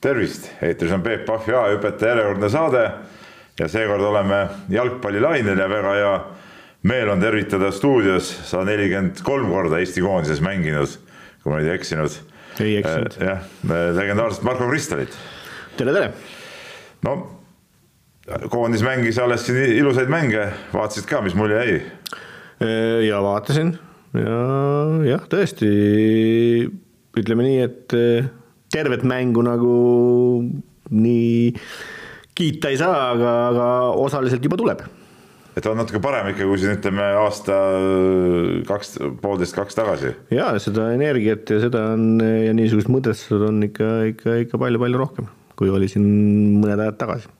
tervist, eetris on Peep Pahvi A-hüpetaja järjekordne saade ja seekord oleme jalgpallilainel ja väga hea meel on tervitada stuudios sada nelikümmend kolm korda Eesti koondises mänginud, kui ma nüüd ei eksinud. ei eksinud. jah, legendaarset Marko Kristalit. tere, tere. no koondis mängis alles siin ilusaid mänge, vaatasid ka, mis mulje jäi? ja vaatasin ja jah, tõesti ütleme nii, et tervet mängu nagu nii kiita ei saa, aga, aga osaliselt juba tuleb. et on natuke parem ikka, kui siin ütleme aasta kaks, poolteist, kaks tagasi. ja seda energiat ja seda on ja niisugust mõtestust on ikka, ikka, ikka palju-palju rohkem, kui oli siin mõned ajad tagasi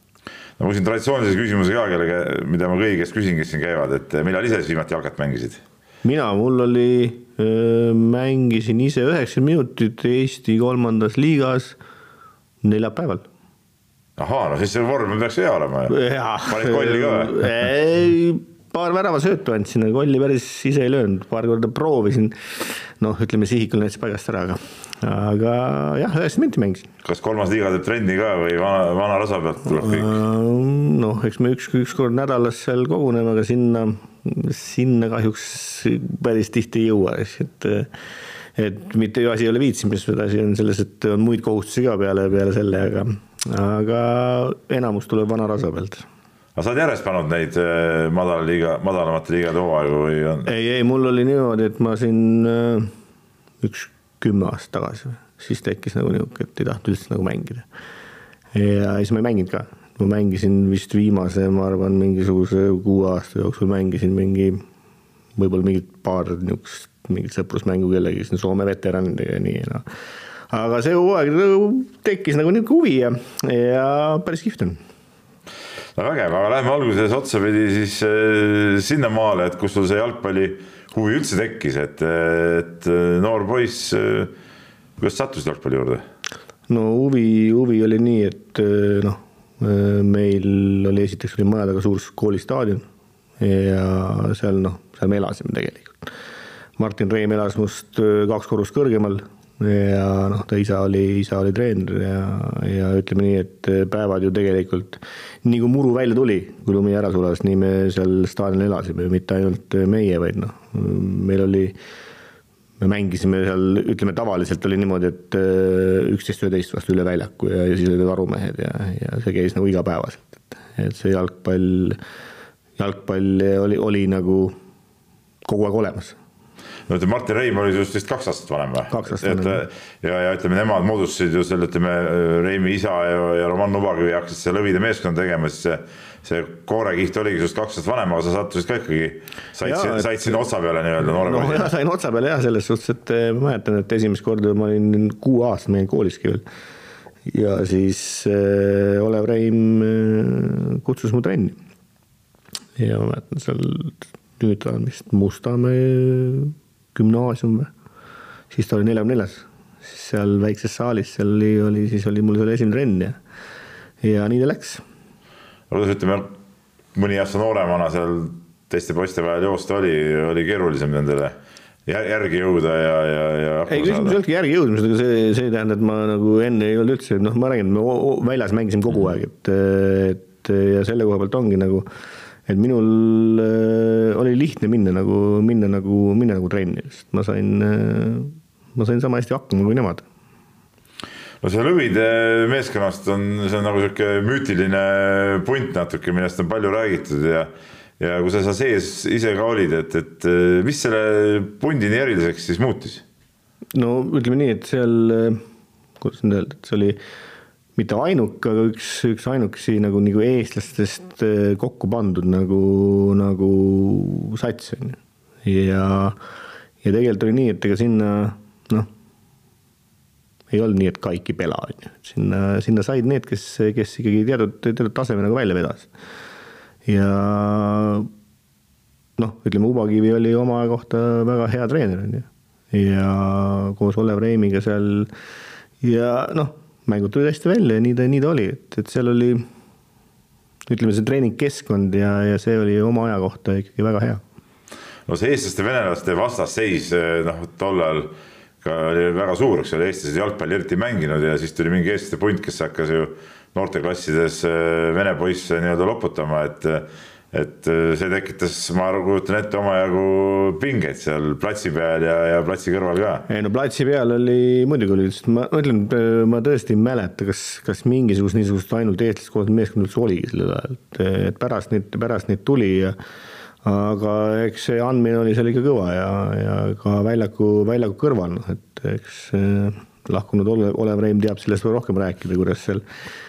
no ma küsin traditsioonilise küsimuse ka, kellega, mida ma kõigi käest küsin, kes siin käivad, et millal ise siis viimati jalkat mängisid? mina, mul oli mängisin ise üheksakümmend minutit Eesti kolmandas liigas neljapäeval. ahaa, no siis see vorm peaks hea olema ju. panid kolli ka või? ei, paar väravasöötu andsin, aga kolli päris ise ei löönud, paar korda proovisin. Noh, ütleme sihikul näitas paigast ära, aga, aga jah, üheksakümmend minti mängisin. kas kolmas liiga teeb trenni ka või vana, vana rasa pealt tuleb kõik? noh, eks me üks, üks kord nädalas seal koguneme, aga sinna sinna kahjuks päris tihti ei jõua, et et mitte ju asi ei ole viitsimises, vaid asi on selles, et on muid kohustusi ka peale, peale selle, aga, aga enamus tuleb vana rasa pealt. Aga sa oled järjest pannud neid eh, madala liiga, madalamate liigade hooaegu või on? ei, ei, mul oli niimoodi, et ma siin eh, üks kümme aastat tagasi, siis tekkis nagu niisugune, et ei tahtnud üldse nagu mängida. ja siis ma ei mänginud ka ma mängisin vist viimase, ma arvan, mingisuguse kuue aasta jooksul mängisin mingi, võib-olla mingid paar niisugust, mingit sõprusmängu kellegi siin Soome veteranidega ja nii, noh. aga see hooaeg nagu tekkis nagu niisugune huvi ja, ja päris kihvt on no vägev, aga lähme alguses otsapidi siis äh, sinnamaale, et kus sul see jalgpalli huvi üldse tekkis, et, et noor poiss äh,, kuidas sattusid jalgpalli juurde? no huvi, huvi oli nii, et noh Äh, meil oli esiteks oli maja taga suur koolistaadion ja seal noh, seal me elasime tegelikult. Martin Reim elas must äh, kaks korrust kõrgemal ja noh, ta isa oli, isa oli treener ja, ja ütleme nii, et päevad ju tegelikult nii kui muru välja tuli, kui lumi ära sulas, nii me seal staadionil elasime, mitte ainult meie, vaid noh, meil oli me mängisime seal, ütleme tavaliselt oli niimoodi, et äh, üksteist üheteist vastu üle väljaku ja, ja siis olid varumehed ja, ja see käis nagu igapäevaselt, et, et see jalgpall, jalgpall oli, oli nagu kogu aeg olemas no ütleme, Martin Reim oli sinust vist kaks aastat vanem või? kaks aastat vanem. ja, ja ütleme, nemad moodustasid ju selle, ütleme, Reimi isa ja, ja Roman Nubakivi hakkasid seda Lõvide meeskonda tegema, siis see see koorekiht oligi sinust kaks aastat vanem, aga sa sattusid ka ikkagi, said, said sinna otsa peale nii-öelda noore no, poisina. sain otsa peale jah, selles suhtes, et eh, ma mäletan, et esimest korda ma olin kuu aastane, ma olin kooliski veel. ja siis äh, Olev Reim äh, kutsus mu trenni. ja ma mäletan seal, nüüd on vist Mustamäe gümnaasium siis ta oli neljakümne neljas, siis seal väikses saalis, seal oli, oli, siis oli mul seal esimene trenn ja, ja nii ta läks. Kuidas ütleme, mõni aasta nooremana seal teiste poiste vahel joosta oli, oli keerulisem nendele järgi jõuda ja, ja, ja ei, küsimus ei olnudki järgi jõudmisega, see, see ei tähenda, et ma nagu enne ei olnud üldse, noh, ma räägin, me väljas mängisime kogu aeg, et, et ja selle koha pealt ongi nagu, et minul äh, oli lihtne minna nagu, minna nagu, minna nagu trenni, sest ma sain, äh, ma sain sama hästi hakkama kui nemad no see Lõvide meeskonnast on, see on nagu sihuke müütiline punt natuke, millest on palju räägitud ja ja kui sa seal sees ise ka olid, et, et mis selle pundi nii eriliseks siis muutis? no ütleme nii, et seal, kuidas nüüd öelda, et see oli mitte ainuke, aga üks, üks ainukesi nagu, nagu eestlastest kokku pandud nagu, nagu sats on ju. ja, ja tegelikult oli nii, et ega sinna noh ei olnud nii, et kaiki pela, on ju, sinna, sinna said need, kes, kes ikkagi teatud, teatud taseme nagu välja vedas. ja noh, ütleme Ubakivi oli oma kohta väga hea treener, on ju. ja koos Olev Reimiga seal ja noh, mängud tulid hästi välja ja nii ta, nii ta oli, et, et seal oli ütleme, see treeningkeskkond ja, ja see oli oma aja kohta ikkagi väga hea. no see eestlaste-venelaste vastasseis, noh, tollal ka oli väga suur, eks ole, eestlased jalgpalli eriti ei mänginud ja siis tuli mingi eestlaste punt, kes hakkas ju noorteklassides vene poisse nii-öelda loputama, et et see tekitas, ma kujutan ette, omajagu pingeid seal platsi peal ja, ja platsi kõrval ka. ei no platsi peal oli, muidugi oli, sest ma ütlen, ma tõesti ei mäleta, kas, kas mingisugust niisugust ainult eestlast koondatud meeskonda üldse oligi sellel ajal, et, et pärast neid, pärast neid tuli ja aga eks see andmine oli seal ikka kõva ja, ja ka väljaku, väljaku kõrval, noh et eks lahkunud Olev, Olev Reim teab sellest veel rohkem rääkida, kuidas seal,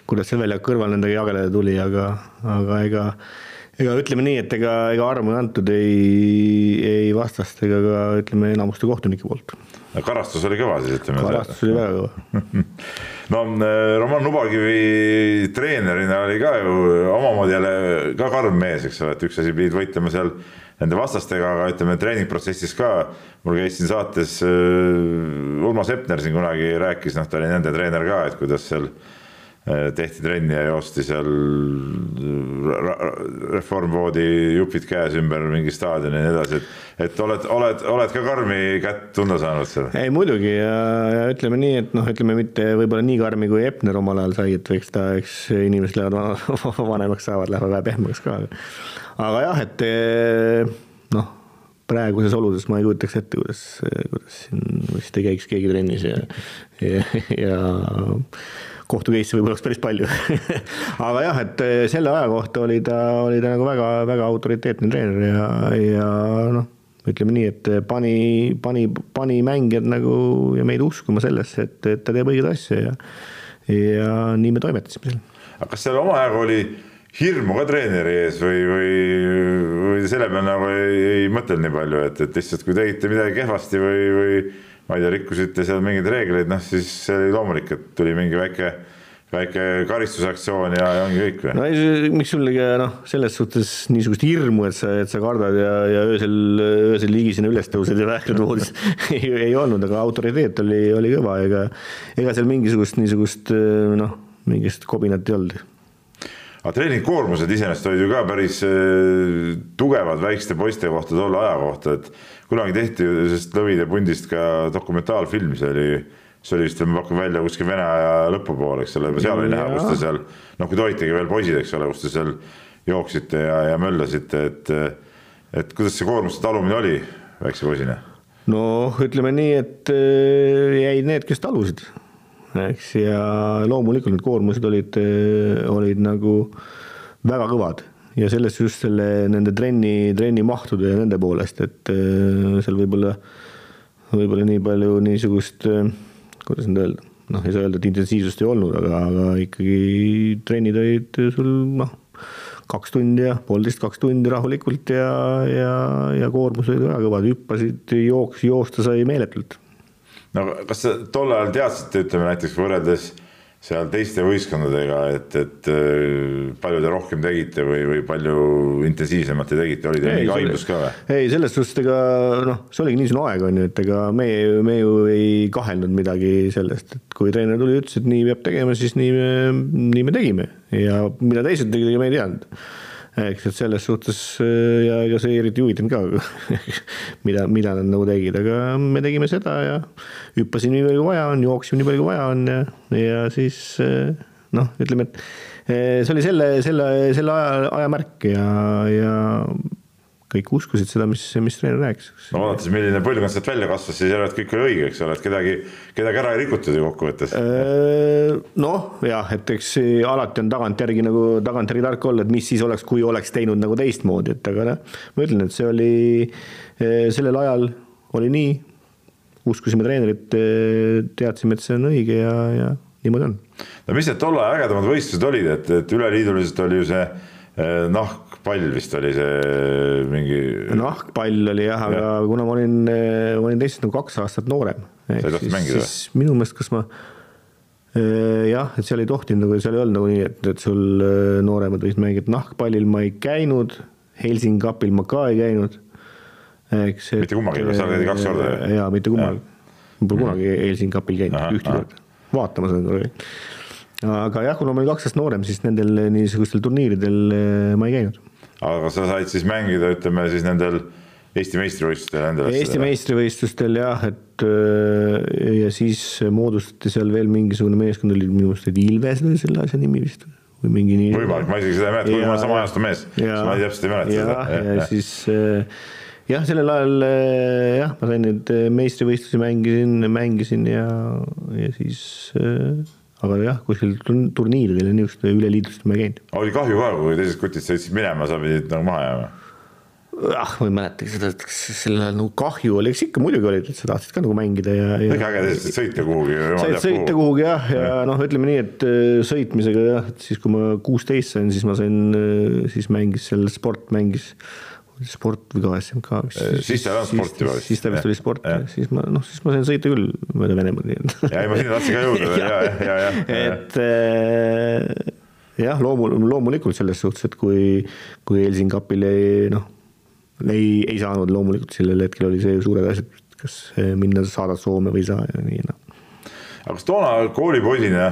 kuidas seal väljaku kõrval nendega jageleda tuli, aga, aga ega ega ütleme nii, et ega, ega armu ei antud ei, ei vastast ega ka ütleme enamuste kohtunike poolt. karastus oli kõva siis ütleme. karastus oli väga kõva no äh, Roman Nubakivi treenerina oli ka ju omamoodi jälle ka karm mees, eks ole, et üks asi pidid võitlema seal nende vastastega, aga ütleme treeningprotsessis ka, mul käis siin saates äh, Urmas Epner siin kunagi rääkis, noh, ta oli nende treener ka, et kuidas seal tehti trenni ja joosti seal reformvoodi jupid käes ümber mingi staadioni ja nii edasi, et, et oled, oled, oled ka karmi kätt tunda saanud seal? ei muidugi ja, ja ütleme nii, et noh, ütleme mitte võib-olla nii karmi kui Epner omal ajal sai, et eks ta, eks inimesed lähevad vanemaks saavad, lähevad vähe pehmeks ka. aga jah, et eh, noh praeguses oludes ma ei kujutaks ette, kuidas, kuidas siin vist ei käiks keegi trennis ja, ja, ja kohtu case'e võib-olla oleks päris palju aga jah, et eh, selle aja kohta oli ta, oli ta nagu väga, väga autoriteetne treener ja, ja noh, ütleme nii, et pani, pani, pani mängijad nagu ja meid uskuma sellesse, et, et ta teeb õigeid asju ja, ja nii me toimetasime seal. aga kas seal omajagu oli hirmu ka treeneri ees või, või, või selle peale nagu ei, ei mõtelnud nii palju, et, et lihtsalt kui tegite midagi kehvasti või, või ma ei tea, rikkusite seal mingeid reegleid, noh siis see oli loomulik, et tuli mingi väike väike karistusaktsioon ja, ja ongi kõik või? no ei, miks sul noh, selles suhtes niisugust hirmu, et sa, et sa kardad ja, ja öösel, öösel higisena üles tõused ja vähkled voodis ei, ei olnud, aga autoriteet oli, oli kõva, ega ega seal mingisugust niisugust noh, mingit kobinat ei olnud aga treeningkoormused iseenesest olid ju ka päris äh, tugevad väikeste poiste kohta tolle aja kohta, et kunagi tehti ju sellest Lõvide pundist ka dokumentaalfilm, see oli, see oli vist, ma pakun välja kuskil Vene aja lõpupoole, eks ole, seal oli näha, kus te seal, noh, kui te olitegi veel poisid, eks ole, kus te seal jooksite ja, ja möllasite, et et kuidas see koormuste talumine oli väikse poisina? noh, ütleme nii, et äh, jäid need, kes talusid, eks, ja loomulikult need koormused olid, äh, olid nagu väga kõvad ja sellest just selle, nende trenni, trennimahtude ja nende poolest, et äh, seal võib-olla, võib-olla nii palju niisugust, äh, kuidas nüüd öelda, noh, ei saa öelda, et intensiivsust ei olnud, aga, aga ikkagi trennid olid sul noh, kaks tundi ja poolteist, kaks tundi rahulikult ja, ja, ja koormus oli väga kõva, hüppasid, jooks, joosta sai meeletult. No kas sa tol ajal teadsite, ütleme näiteks võrreldes seal teiste võistkondadega, et, et äh, palju te rohkem tegite või, või palju intensiivsemalt te tegite, oli teil mingi aimdus ka või? ei, selles suhtes ega noh, see oligi niisugune aeg on ju, et ega me, me ju ei kahelnud midagi sellest, et kui treener tuli, ütles, et nii peab tegema, siis nii me, nii me tegime. Ja mida teised tegid, ega me ei teadnud eks, et selles suhtes äh, ja ega see eriti huvitanud ka mida, mida nad nagu tegid, aga me tegime seda ja hüppasin nii palju kui vaja on, jooksime nii palju kui vaja on ja, ja siis äh, noh, ütleme, et äh, see oli selle, selle, selle aja, aja märk ja, ja kõik uskusid seda, mis, mis treener rääkis. no vaadates, milline põlvkond sealt välja kasvas, siis järelikult kõik oli õige, eks ole, et kedagi, kedagi ära ei rikutud ju kokkuvõttes. Äh, noh, jah, et eks alati on tagantjärgi nagu tagantjärgi tark olla, et mis siis oleks, kui oleks teinud nagu teistmoodi, et aga noh, ma ütlen, et see oli äh, sellel ajal oli nii, uskusime treenerit, äh, teadsime, et see on õige ja, ja niimoodi on. no mis need tolle aja ägedamad võistlused olid, et, et üleliiduliselt oli ju see nahkpall vist oli see mingi. nahkpall oli jah, aga ja. kuna ma olin, ma olin teistest nagu kaks aastat noorem. sa ei tahtnud mängida minu meelest, kas ma jah, et seal ei tohtinud nagu, seal ei olnud nagu nii, et, et sul nooremad võisid mängida, nahkpallil ma ei käinud, Helsingapil ma ka ei käinud. eks. mitte kummagi, sa käid kaks korda? jaa, mitte kummagi. ma pole kunagi Helsingapil käinud, ühtegi korda. vaatamas olen käinud aga jah, kuna ma olin kaks aastat noorem, siis nendel niisugustel turniiridel ma ei käinud. Aga sa said siis mängida, ütleme siis nendel Eesti meistrivõistlustel endale. Eesti meistrivõistlustel jah, et ja siis moodustati seal veel mingisugune meeskond oli minu et Ilves oli selle asja nimi vist või mingi nii. võimalik, ma isegi seda ei mäleta, ma olen sama ajastu mees, ma täpselt ei mäleta seda. ja, ja siis jah, sellel ajal jah, ma sain neid meistrivõistlusi mängisin, mängisin ja, ja siis aga jah, kuskil turniiridel ja niisuguste üleliidustel ma ei käinud. oli kahju ka, kui teised kutid sõitsid minema, sa pidid nagu maha jääma ah, ma ei mäletagi seda, et kas sellel ajal nagu kahju oli, eks ikka muidugi oli, et sa tahtsid ka nagu mängida ja, ja. ikka äge lihtsalt sõita kuhugi. said sõita kuhugi jah, ja, ja noh, ütleme nii, et äh, sõitmisega jah, et siis kui ma kuusteist sain, siis ma sain, äh, siis mängis seal sport mängis sport või ka SMK. siis ta ei olnud sporti või? siis ta vist oli sport, siis ma noh, siis ma sain sõita küll mööda Venemaad. ja ei, ma sinna tahtsin ka jõuda ja, ja, ja, ja. et äh, jah, loomu-, loomulikult selles suhtes, et kui, kui Helsingi kapil ei noh ei, ei saanud loomulikult sellel hetkel oli see suured asjad, kas minna saadad Soome või ei saa ja nii noh. aga kas toona koolipoisina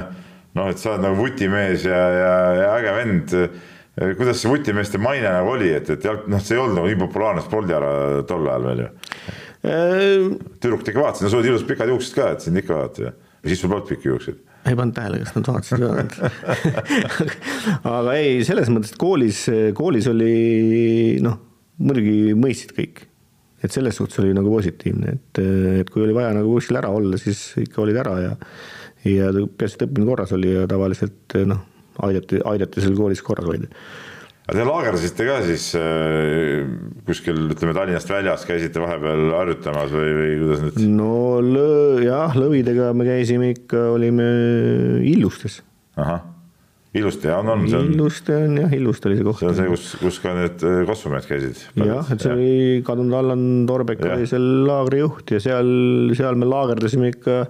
noh, et sa oled nagu vutimees ja, ja, ja äge vend. Kuidas see vutimeeste maine nagu oli, et, et jalg, noh, see ei olnud nagu nii populaarne spordiala tol ajal veel ju äh,. tüdrukud ikka vaatasid, no sul olid ilusad pikad juuksed ka, et sind ikka vaadati või siis sul polnud pikki juukseid ei pannud tähele, kas nad vaatasid või mitte aga ei, selles mõttes, et koolis, koolis oli noh muidugi mõistsid kõik. et selles suhtes oli nagu positiivne, et, et kui oli vaja nagu kuskil ära olla, siis ikka olid ära ja ja peaasi, et õppimine korras oli ja tavaliselt noh, aidati, aidati seal koolis korras hoida aga te laagerdasite ka siis äh, kuskil ütleme Tallinnast väljas, käisite vahepeal harjutamas või, või kuidas nüüd? no lõ, jah, lõvidega me käisime ikka, olime Illustes. ahah Illuste on, on. Illuste on jah, Illuste oli see koht. see on see, kus, kus ka need äh, kasvumehed käisid. jah, et see ja. oli kadunud Allan Torbek oli seal laagrijuht ja seal, seal me laagerdasime ikka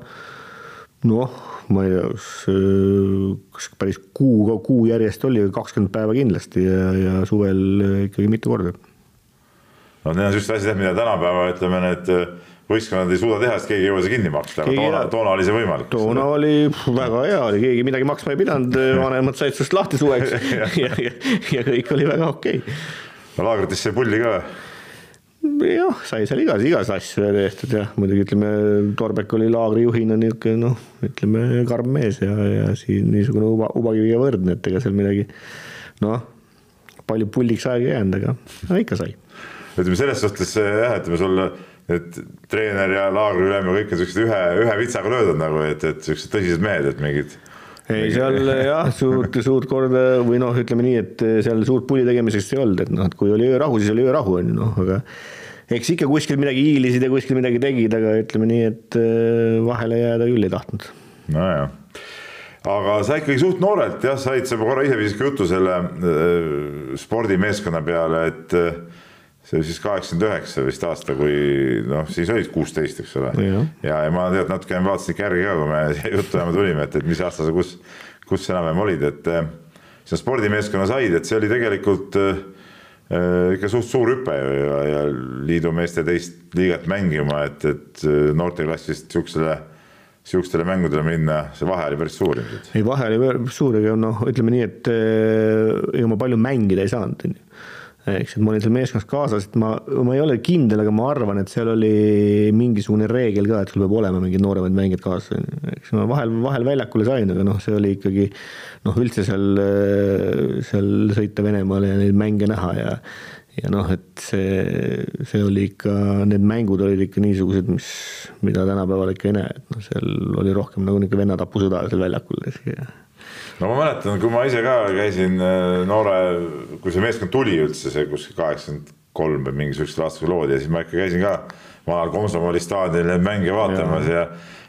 noh, ma ei tea, kas, äh, kas päris kuu, kuu järjest oli, kakskümmend päeva kindlasti ja, ja suvel ikkagi mitu korda. no need on sellised asjad, mida tänapäeva ütleme, need võistkonnad ei suuda teha, sest keegi ei jõua seda kinni maksta, aga toona, toona oli see võimalik. toona oli väga hea, oli keegi midagi maksma ei pidanud, vanemad said sinust lahti suveks ja, ja, ja, kõik oli väga okei okay.. no laagrites sai pulli ka või? Jah, sai seal igas, igas asju tehtud jah, muidugi ütleme, Torbek oli laagrijuhina niisugune noh, ütleme karm mees ja, ja siin niisugune uba, ubakiviga võrdne, et ega seal midagi noh, palju pulliks aega ei jäänud, aga no, ikka sai. ütleme selles suhtes jah, ütleme sul et treener ja laagriülem ja kõik on siuksed ühe, ühe vitsaga löödud nagu, et, et siuksed tõsised mehed, et mingid. Ei, seal jah, suurt, suurt korda või noh, ütleme nii, et seal suurt pulli tegemiseks ei olnud, et noh, et kui oli öörahu, siis oli öörahu on ju noh, aga eks ikka kuskil midagi hiilisid ja kuskil midagi tegid, aga ütleme nii, et äh, vahele jääda küll ei tahtnud. nojah, aga sa ikkagi suht noorelt jah, said, sa korra ise viisid ka juttu selle äh, spordimeeskonna peale, et see oli siis kaheksakümmend üheksa vist aasta, kui noh, siis olid kuusteist, eks ole. ja, ja, ja ma tead natuke vaatasin ikka järgi ka, kui me juttu ajama tulime, et, et mis aasta sa kus, kus enam-vähem olid, et äh, sa spordimeeskonna said, et see oli tegelikult äh, ikka suht suur hüpe ja, ja liidu meeste teist liiget mängima, et, et noorteklassist siuksele sihukestele mängudele minna, see vahe oli päris suur ilmselt. ei, vahe oli päris suur, ega noh, ütleme nii, et ega ma palju mängida ei saanud, onju eks, et ma olin seal meeskonnas kaasas, et ma, ma ei ole kindel, aga ma arvan, et seal oli mingisugune reegel ka, et sul peab olema mingid nooremad mängijad kaasas, eks ma vahel, vahel väljakule sain, aga noh, see oli ikkagi noh, üldse seal, seal sõita Venemaale ja neid mänge näha ja ja noh, et see, see oli ikka, need mängud olid ikka niisugused, mis, mida tänapäeval ikka ei näe, et noh, seal oli rohkem nagu niisugune vennatapusõda seal väljakul no ma mäletan, kui ma ise ka käisin äh, noore, kui see meeskond tuli üldse, see kuskil kaheksakümmend kolm või mingisugusel aastal loodi ja siis ma ikka käisin ka vanal Komsomoli staadionil neid mänge vaatamas ja,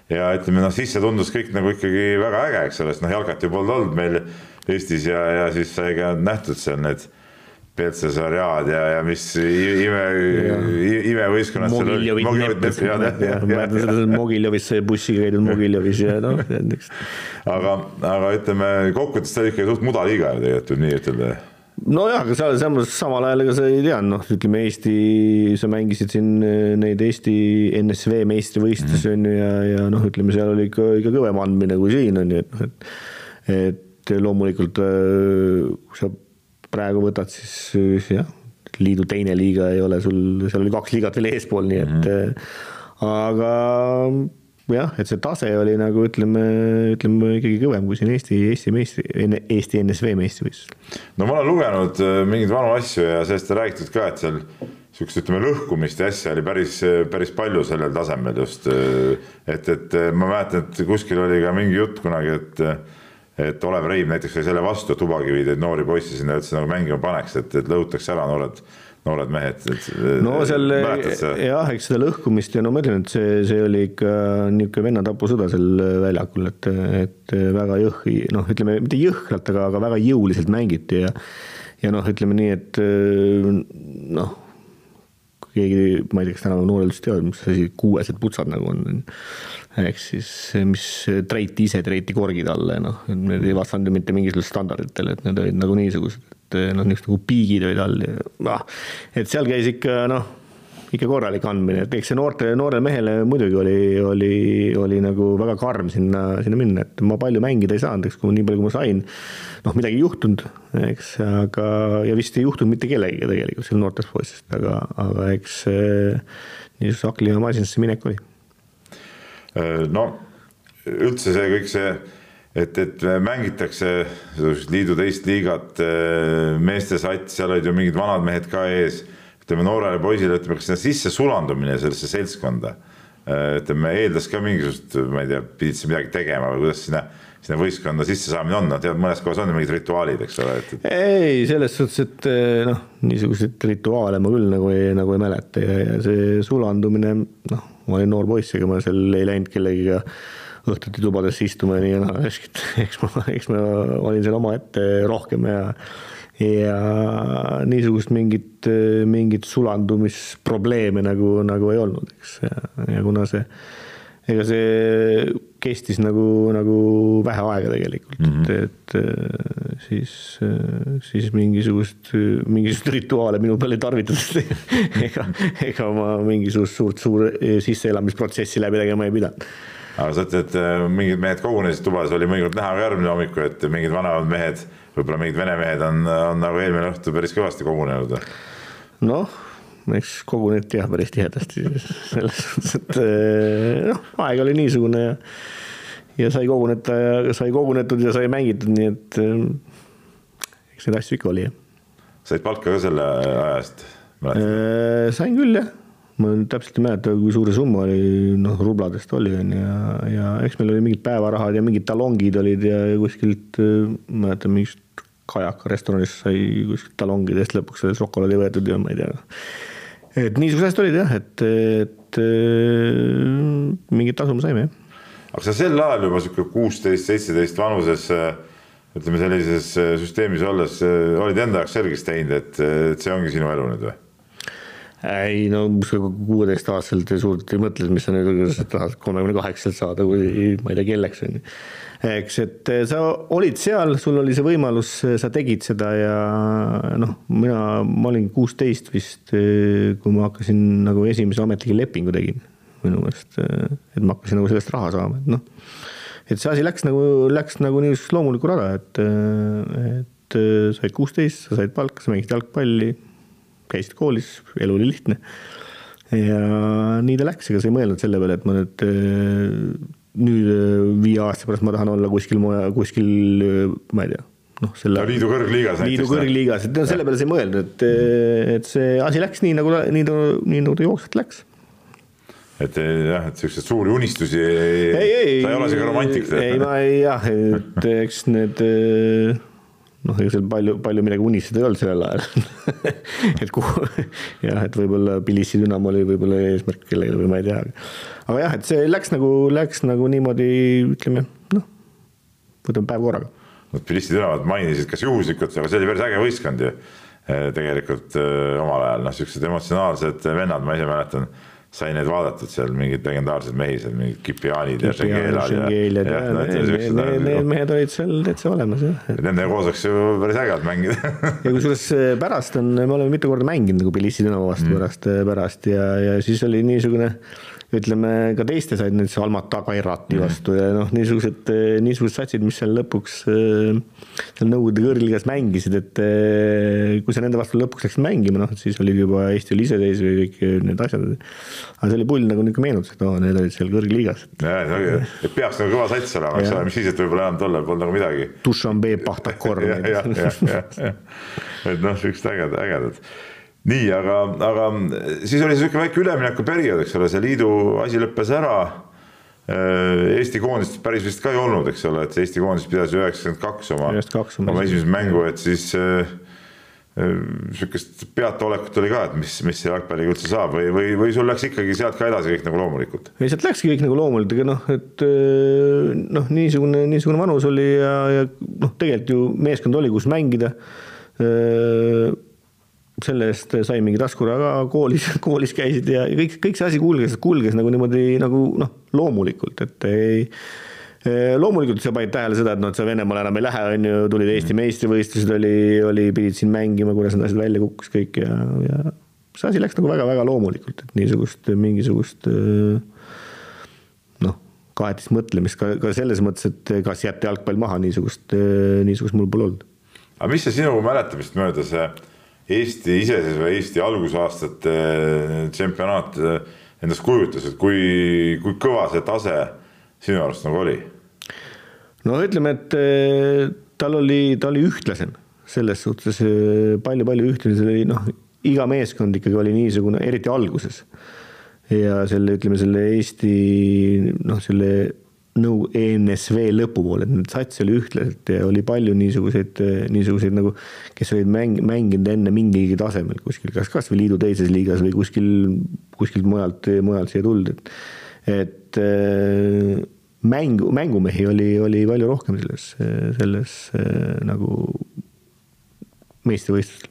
ja, ja ütleme noh, siis see tundus kõik nagu ikkagi väga äge, eks ole, sest noh, jalkat ju polnud olnud meil Eestis ja, ja siis sai ka nähtud seal need Petsasarjad ja, ja mis ime, imevõistkonnad seal olid. Mogiljovis sai bussiga käidud Mogiljovis ja noh. aga, aga ütleme kokkuvõttes ta oli ikka suht mudaliiga ju tegelikult nii ütelda nojah, aga seal samas samal ajal ega sa ei teadnud, noh, ütleme Eesti, sa mängisid siin eh, neid Eesti NSV meistrivõistlusi mm. on ju ja, ja noh, ütleme seal oli ikka, ikka kõvem andmine kui siin on ju, et noh, et, et loomulikult eh, kui sa praegu võtad, siis jah, liidu teine liiga ei ole sul, seal oli kaks liigat veel eespool, nii et mm -hmm. aga jah, et see tase oli nagu ütleme, ütleme ikkagi kõvem kui siin Eesti, Eesti meistri, Eesti NSV meistrivõistlusel. no ma olen lugenud äh, mingeid vanu asju ja sellest on räägitud ka, et seal sihukest, ütleme lõhkumist ja asja oli päris, päris palju sellel tasemel just. Äh, et, et äh, ma mäletan, et kuskil oli ka mingi jutt kunagi, et et Olev Reim näiteks oli selle vastu, et Ubakivi neid noori poisse sinna üldse nagu mängima paneks, et, et lõhutakse ära noored noored mehed. no seal jah, eks seda lõhkumist ja no ma ütlen, et see, see oli ikka niisugune vennatapusõda seal väljakul, et, et väga jõhki, noh, ütleme mitte jõhkralt, aga, aga väga jõuliselt mängiti ja ja noh, ütleme nii, et noh, keegi, ma ei tea, kas tänapäeva noored üldse teavad, mis asi kuuesed putsad nagu on. ehk siis, mis treiti ise treiti korgid alla ja noh, need ei vastanud ju mitte mingisugustele standarditele, et need olid nagu niisugused et eh, noh, niisugused nagu piigid olid all ja noh, et seal käis ikka noh, ikka korralik andmine, et eks see noorte, noorele mehele muidugi oli, oli, oli nagu väga karm sinna, sinna minna, et ma palju mängida ei saanud, eks, kui nii palju, kui ma sain. noh, midagi ei juhtunud, eks, aga, ja vist ei juhtunud mitte kellegagi tegelikult seal noortest poistest, aga, aga eks niisuguse Aklimaa masinasse minek oli. no üldse see kõik see et, et mängitakse liidu teist liigat, meeste sats, seal olid ju mingid vanad mehed ka ees. Ütleme noorele poisile, ütleme, kas sinna sisse sulandumine sellesse seltskonda, eh, ütleme eeldas ka mingisugust, ma ei tea, pidid sa midagi tegema või kuidas sinna sinna võistkonda sissesaamine on, no tead, mõnes kohas on mingid rituaalid, eks ole, et.... ei, selles suhtes, et eh, noh, niisuguseid rituaale ma küll nagu ei, nagu ei mäleta ja, ja see sulandumine, noh, ma olin noor poiss, ega ma seal ei läinud kellegiga õhtuti tubadesse istuma ja nii ja naa, eks ma, eks ma olin seal omaette rohkem ja ja niisugust mingit, mingit sulandumisprobleeme nagu, nagu ei olnud, eks, ja, kuna see, ega see kestis nagu, nagu vähe aega tegelikult mm, -hmm. et, et siis, siis mingisugust, mingisugust rituaale minu peal ei tarvitatud. Ega, ega ma mingisugust suurt, suur sisseelamisprotsessi läbi tegema ei pidanud. Aga sa ütled, et äh, mingid mehed kogunesid tubas, oli mõnikord näha ka järgmine hommikul, et mingid vanemad mehed, võib-olla mingid vene mehed on, on nagu eelmine õhtu päris kõvasti kogunenud. noh, eks koguneti jah, päris tihedasti selles suhtes, et äh, noh, aeg oli niisugune ja ja sai koguneta ja sai kogunetud ja sai mängitud, nii et äh, eks neid asju ikka oli, said palka ka selle aja eest? sain küll, jah ma täpselt ei mäleta, kui suur see summa oli, noh, rubladest oli, on ju, ja, ja eks meil oli mingid päevarahad ja mingid talongid olid ja, ja kuskilt, ma mäletan, mingist Kajaka restoranis sai kuskilt talongidest lõpuks sellest šokolaadi võetud ja ma ei tea. et niisugused asjad olid jah, et, et mingit tasu me saime, jah. aga sa sel ajal juba sihuke kuusteist, seitseteist vanuses ütleme sellises süsteemis olles olid enda jaoks selgeks teinud, et, et see ongi sinu elu nüüd või? Ei no kuueteistaastaselt suurt ei mõtle, mis sa nüüd, tahad kolmekümne kaheksaselt saada, kui ma ei tea, kelleks on ju. eks, et eh, sa olid seal, sul oli see võimalus, sa tegid seda ja noh, mina, ma olin kuusteist vist, eh, kui ma hakkasin nagu esimese ametliku lepingu tegin minu meelest, eh, et ma hakkasin nagu sellest raha saama, et noh, et see asi läks nagu, läks nagu niisugust loomulikku rada, et, et said kuusteist, sa said palka, sa mängisid jalgpalli käisid koolis, elu oli lihtne. ja nii ta läks, ega sa ei mõelnud selle peale, et ma nüüd, äh, nüüd äh, viie aasta pärast ma tahan olla kuskil, kuskil, äh, ma ei tea noh, selle. liidu kõrgliigas. liidu kõrgliigas, et selle peale sa ei mõelnud, et, et see asi läks nii nagu, nii nagu, nii nagu ta jooksvalt läks. et jah, et siukseid suuri unistusi ei, ei, ei, sa ei ole siuke romantik. ei, ma ei jah, et eks need noh, ega seal palju, palju midagi unistada ei olnud sellel ajal et kuhu, jah, et võib-olla Tbilisi Dünamo oli võib-olla eesmärk kellelegi või ma ei tea. aga jah, et see läks nagu, läks nagu niimoodi, ütleme noh, võtame päev korraga. no Tbilisi Dünamot mainisid, kas juhuslikult, aga see oli päris äge võistkond ju tegelikult eh, omal ajal, noh, siuksed emotsionaalsed vennad, ma ise mäletan sai neid vaadatud seal mingeid legendaarseid mehi seal mingid Kipianid ja Šengelad ja, ja, ja, ja need, need, need mehed olid seal täitsa olemas jah. Nendega koos oleks ju päris äge olnud mängida ja kusjuures äh, pärast on, me oleme mitu korda mänginud nagu Tbilisi Dünamo vastu mm. pärast, äh, pärast ja, ja siis oli niisugune ütleme ka teiste said näiteks Almata Kairati Mhm. vastu ja noh, niisugused, niisugused satsid, mis seal lõpuks äh, seal Nõukogude kõrgligas mängisid, et äh, kui sa nende vastu lõpuks läksid mängima, noh, siis olid juba Eesti oli iseseisv ja kõik need asjad. aga see oli pull nagu niisugune meenutus, et oo, need olid seal kõrgliigas. et peaks nagu kõva sats olema, eks ole, mis siis, et võib-olla enam tollal polnud nagu midagi. Dušanbe, Pahtakor. et noh, siuksed ägedad, ägedad nii, aga, aga siis oli sihuke väike üleminekuperiood, eks ole, see liidu asi lõppes ära. Eesti koondist päris vist ka ei olnud, eks ole, et Eesti koondis pidas üheksakümmend kaks oma, oma esimest mängu, et siis sihukest peataolekut oli ka, et mis, mis see jalgpalliga üldse saab või, või, või sul läks ikkagi sealt ka edasi kõik nagu loomulikult? ei, sealt läkski kõik nagu loomulikult, aga noh, et noh, niisugune, niisugune vanus oli ja, ja noh, tegelikult ju meeskond oli, kus mängida selle eest sai mingi taskuraha koolis, koolis käisid ja kõik, kõik see asi kulges, kulges nagu niimoodi nagu noh, loomulikult, et ei loomulikult sa panid tähele seda, et noh, et sa Venemaale enam ei lähe, on ju, tulid Eesti meistrivõistlused oli, oli, pidid siin mängima, kuidas need asjad välja kukkus kõik ja, ja see asi läks nagu väga-väga loomulikult, et niisugust mingisugust noh, kahetist mõtlemist ka, ka selles mõttes, et kas jätta jalgpall maha, niisugust, niisugust mul pole olnud. aga mis see sinu mäletamist mööda see Eesti iseseisva Eesti algusaastate tsempionaat endast kujutas, et kui, kui kõva see tase sinu arust nagu oli? no ütleme, et tal oli, ta oli ühtlasem selles suhtes palju-palju ühtlasem, oli noh, iga meeskond ikkagi oli niisugune, eriti alguses. ja selle, ütleme selle Eesti noh, selle nõu ENSV lõpupoole, et need sats oli ühtlaselt ja oli palju niisuguseid, niisuguseid nagu, kes olid mäng, mänginud enne mingilgi tasemel kuskil, kas kasvõi liidu teises liigas või kuskil, kuskilt mujalt, mujalt siia tulnud, et, et mängu, mängumehi oli, oli palju rohkem selles, selles nagu meistrivõistlustel.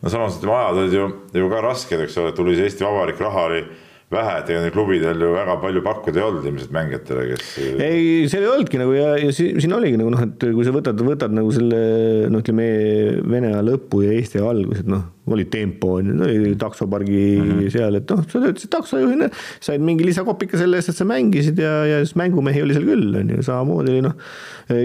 no samas ütleme, ajad olid ju, ju ka rasked, eks ole, tuli see Eesti Vabariik, raha oli vähe, et ega neil klubidel ju väga palju pakkuda ei olnud ilmselt mängijatele, kes. ei, seal ei olnudki nagu ja, ja siin oligi nagu noh, et kui sa võtad, võtad nagu selle noh, ütleme Vene aja lõpu ja Eesti algus, et noh, oli tempo, oli taksopargi mm -hmm. seal, et noh, sa töötasid taksojuhina, said mingi lisakopika selle eest, et sa mängisid ja, ja siis mängumehi oli seal küll, on ju, samamoodi oli noh,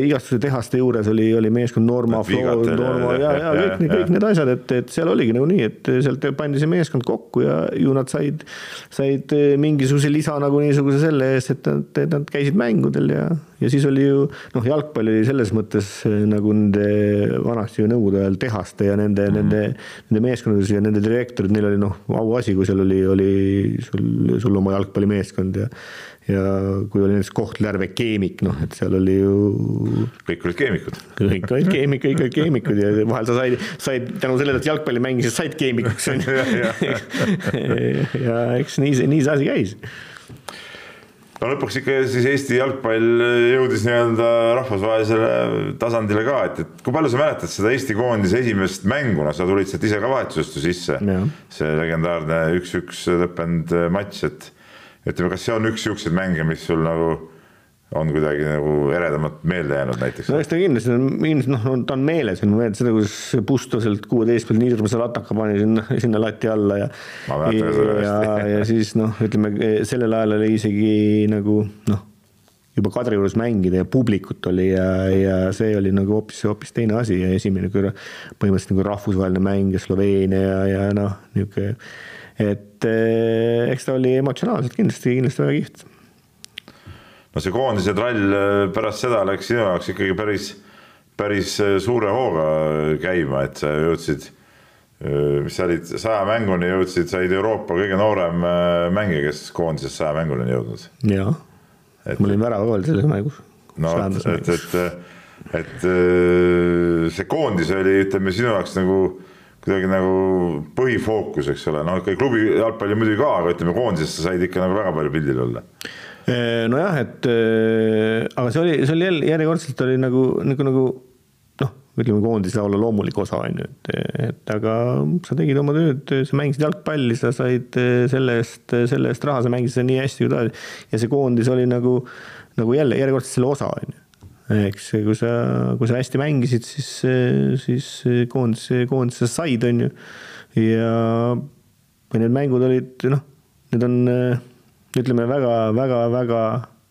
igastuse tehaste juures oli, oli meeskond Norma, Norma ja, ja, ja kõik, ja, kõik need asjad, et, et seal oligi nagu nii, et sealt pandi see meeskond kokku ja ju nad said, said mingisuguse lisa nagu niisuguse selle eest, et nad, et nad käisid mängudel ja, ja siis oli ju noh, jalgpall oli selles mõttes nagu nende vanasti ju nõukogude ajal tehaste ja nende mm, -hmm. nende, nende meeskondades ja nende direktorid, neil oli noh, auasi, kui seal oli, oli sul, sul oma jalgpallimeeskond ja ja kui oli näiteks Kohtla-Järve keemik, noh, et seal oli ju. kõik olid keemikud. kõik olid keemik, kõik olid keemikud ja vahel sa said, said tänu sellele, et jalgpalli mängisid, said keemikuks on ju. ja eks nii see, nii see asi käis no lõpuks ikka siis Eesti jalgpall jõudis nii-öelda rahvusvahelisele tasandile ka, et, et kui palju sa mäletad seda Eesti koondise esimest mängu, no sa tulid sealt ise ka vahetusest ju sisse. see legendaarne üks-üks lõppenud matš, et ütleme, kas see on üks siukseid mänge, mis sul nagu on kuidagi nagu eredamalt meelde jäänud näiteks? no eks ta kindlasti on, ilmselt noh, ta on meeles, ma mäletan seda, kuidas Pusto sealt kuueteist pealt nii hirmsa lataka pani sinna, sinna lati alla ja. ja, ja, ja siis noh, ütleme sellel ajal oli isegi nagu noh, juba Kadriorus mängida ja publikut oli ja, ja see oli nagu hoopis, hoopis teine asi ja esimene põhimõtteliselt nagu rahvusvaheline mäng ja Sloveenia ja, ja noh, niisugune, et eh, eks ta oli emotsionaalselt kindlasti, kindlasti väga kihvt no see koondise trall pärast seda läks sinu jaoks ikkagi päris, päris suure hooga käima, et sa jõudsid, mis sa olid, saja mänguni jõudsid, said Euroopa kõige noorem mängija, kes koondises saja mänguni on jõudnud. jaa, ma olin väravavõrd selles mängus. no et, et, et, et see koondis oli, ütleme sinu jaoks nagu kuidagi nagu põhifookus, eks ole, noh, klubi jalgpalli muidugi ka, aga ütleme koondises sa said ikka nagu väga palju pildil olla nojah, et aga see oli, see oli jälle järjekordselt oli nagu, nagu, nagu noh, ütleme koondise olla loomulik osa on ju, et, et aga sa tegid oma tööd, sa mängisid jalgpalli, sa said selle eest, selle eest raha, sa mängisid seda nii hästi kui tahad. ja see koondis oli nagu, nagu jälle järjekordselt selle osa on ju eks kui sa, kui sa hästi mängisid, siis, siis koondise, koondise said, on ju. ja need mängud olid noh, need on ütleme väga-väga-väga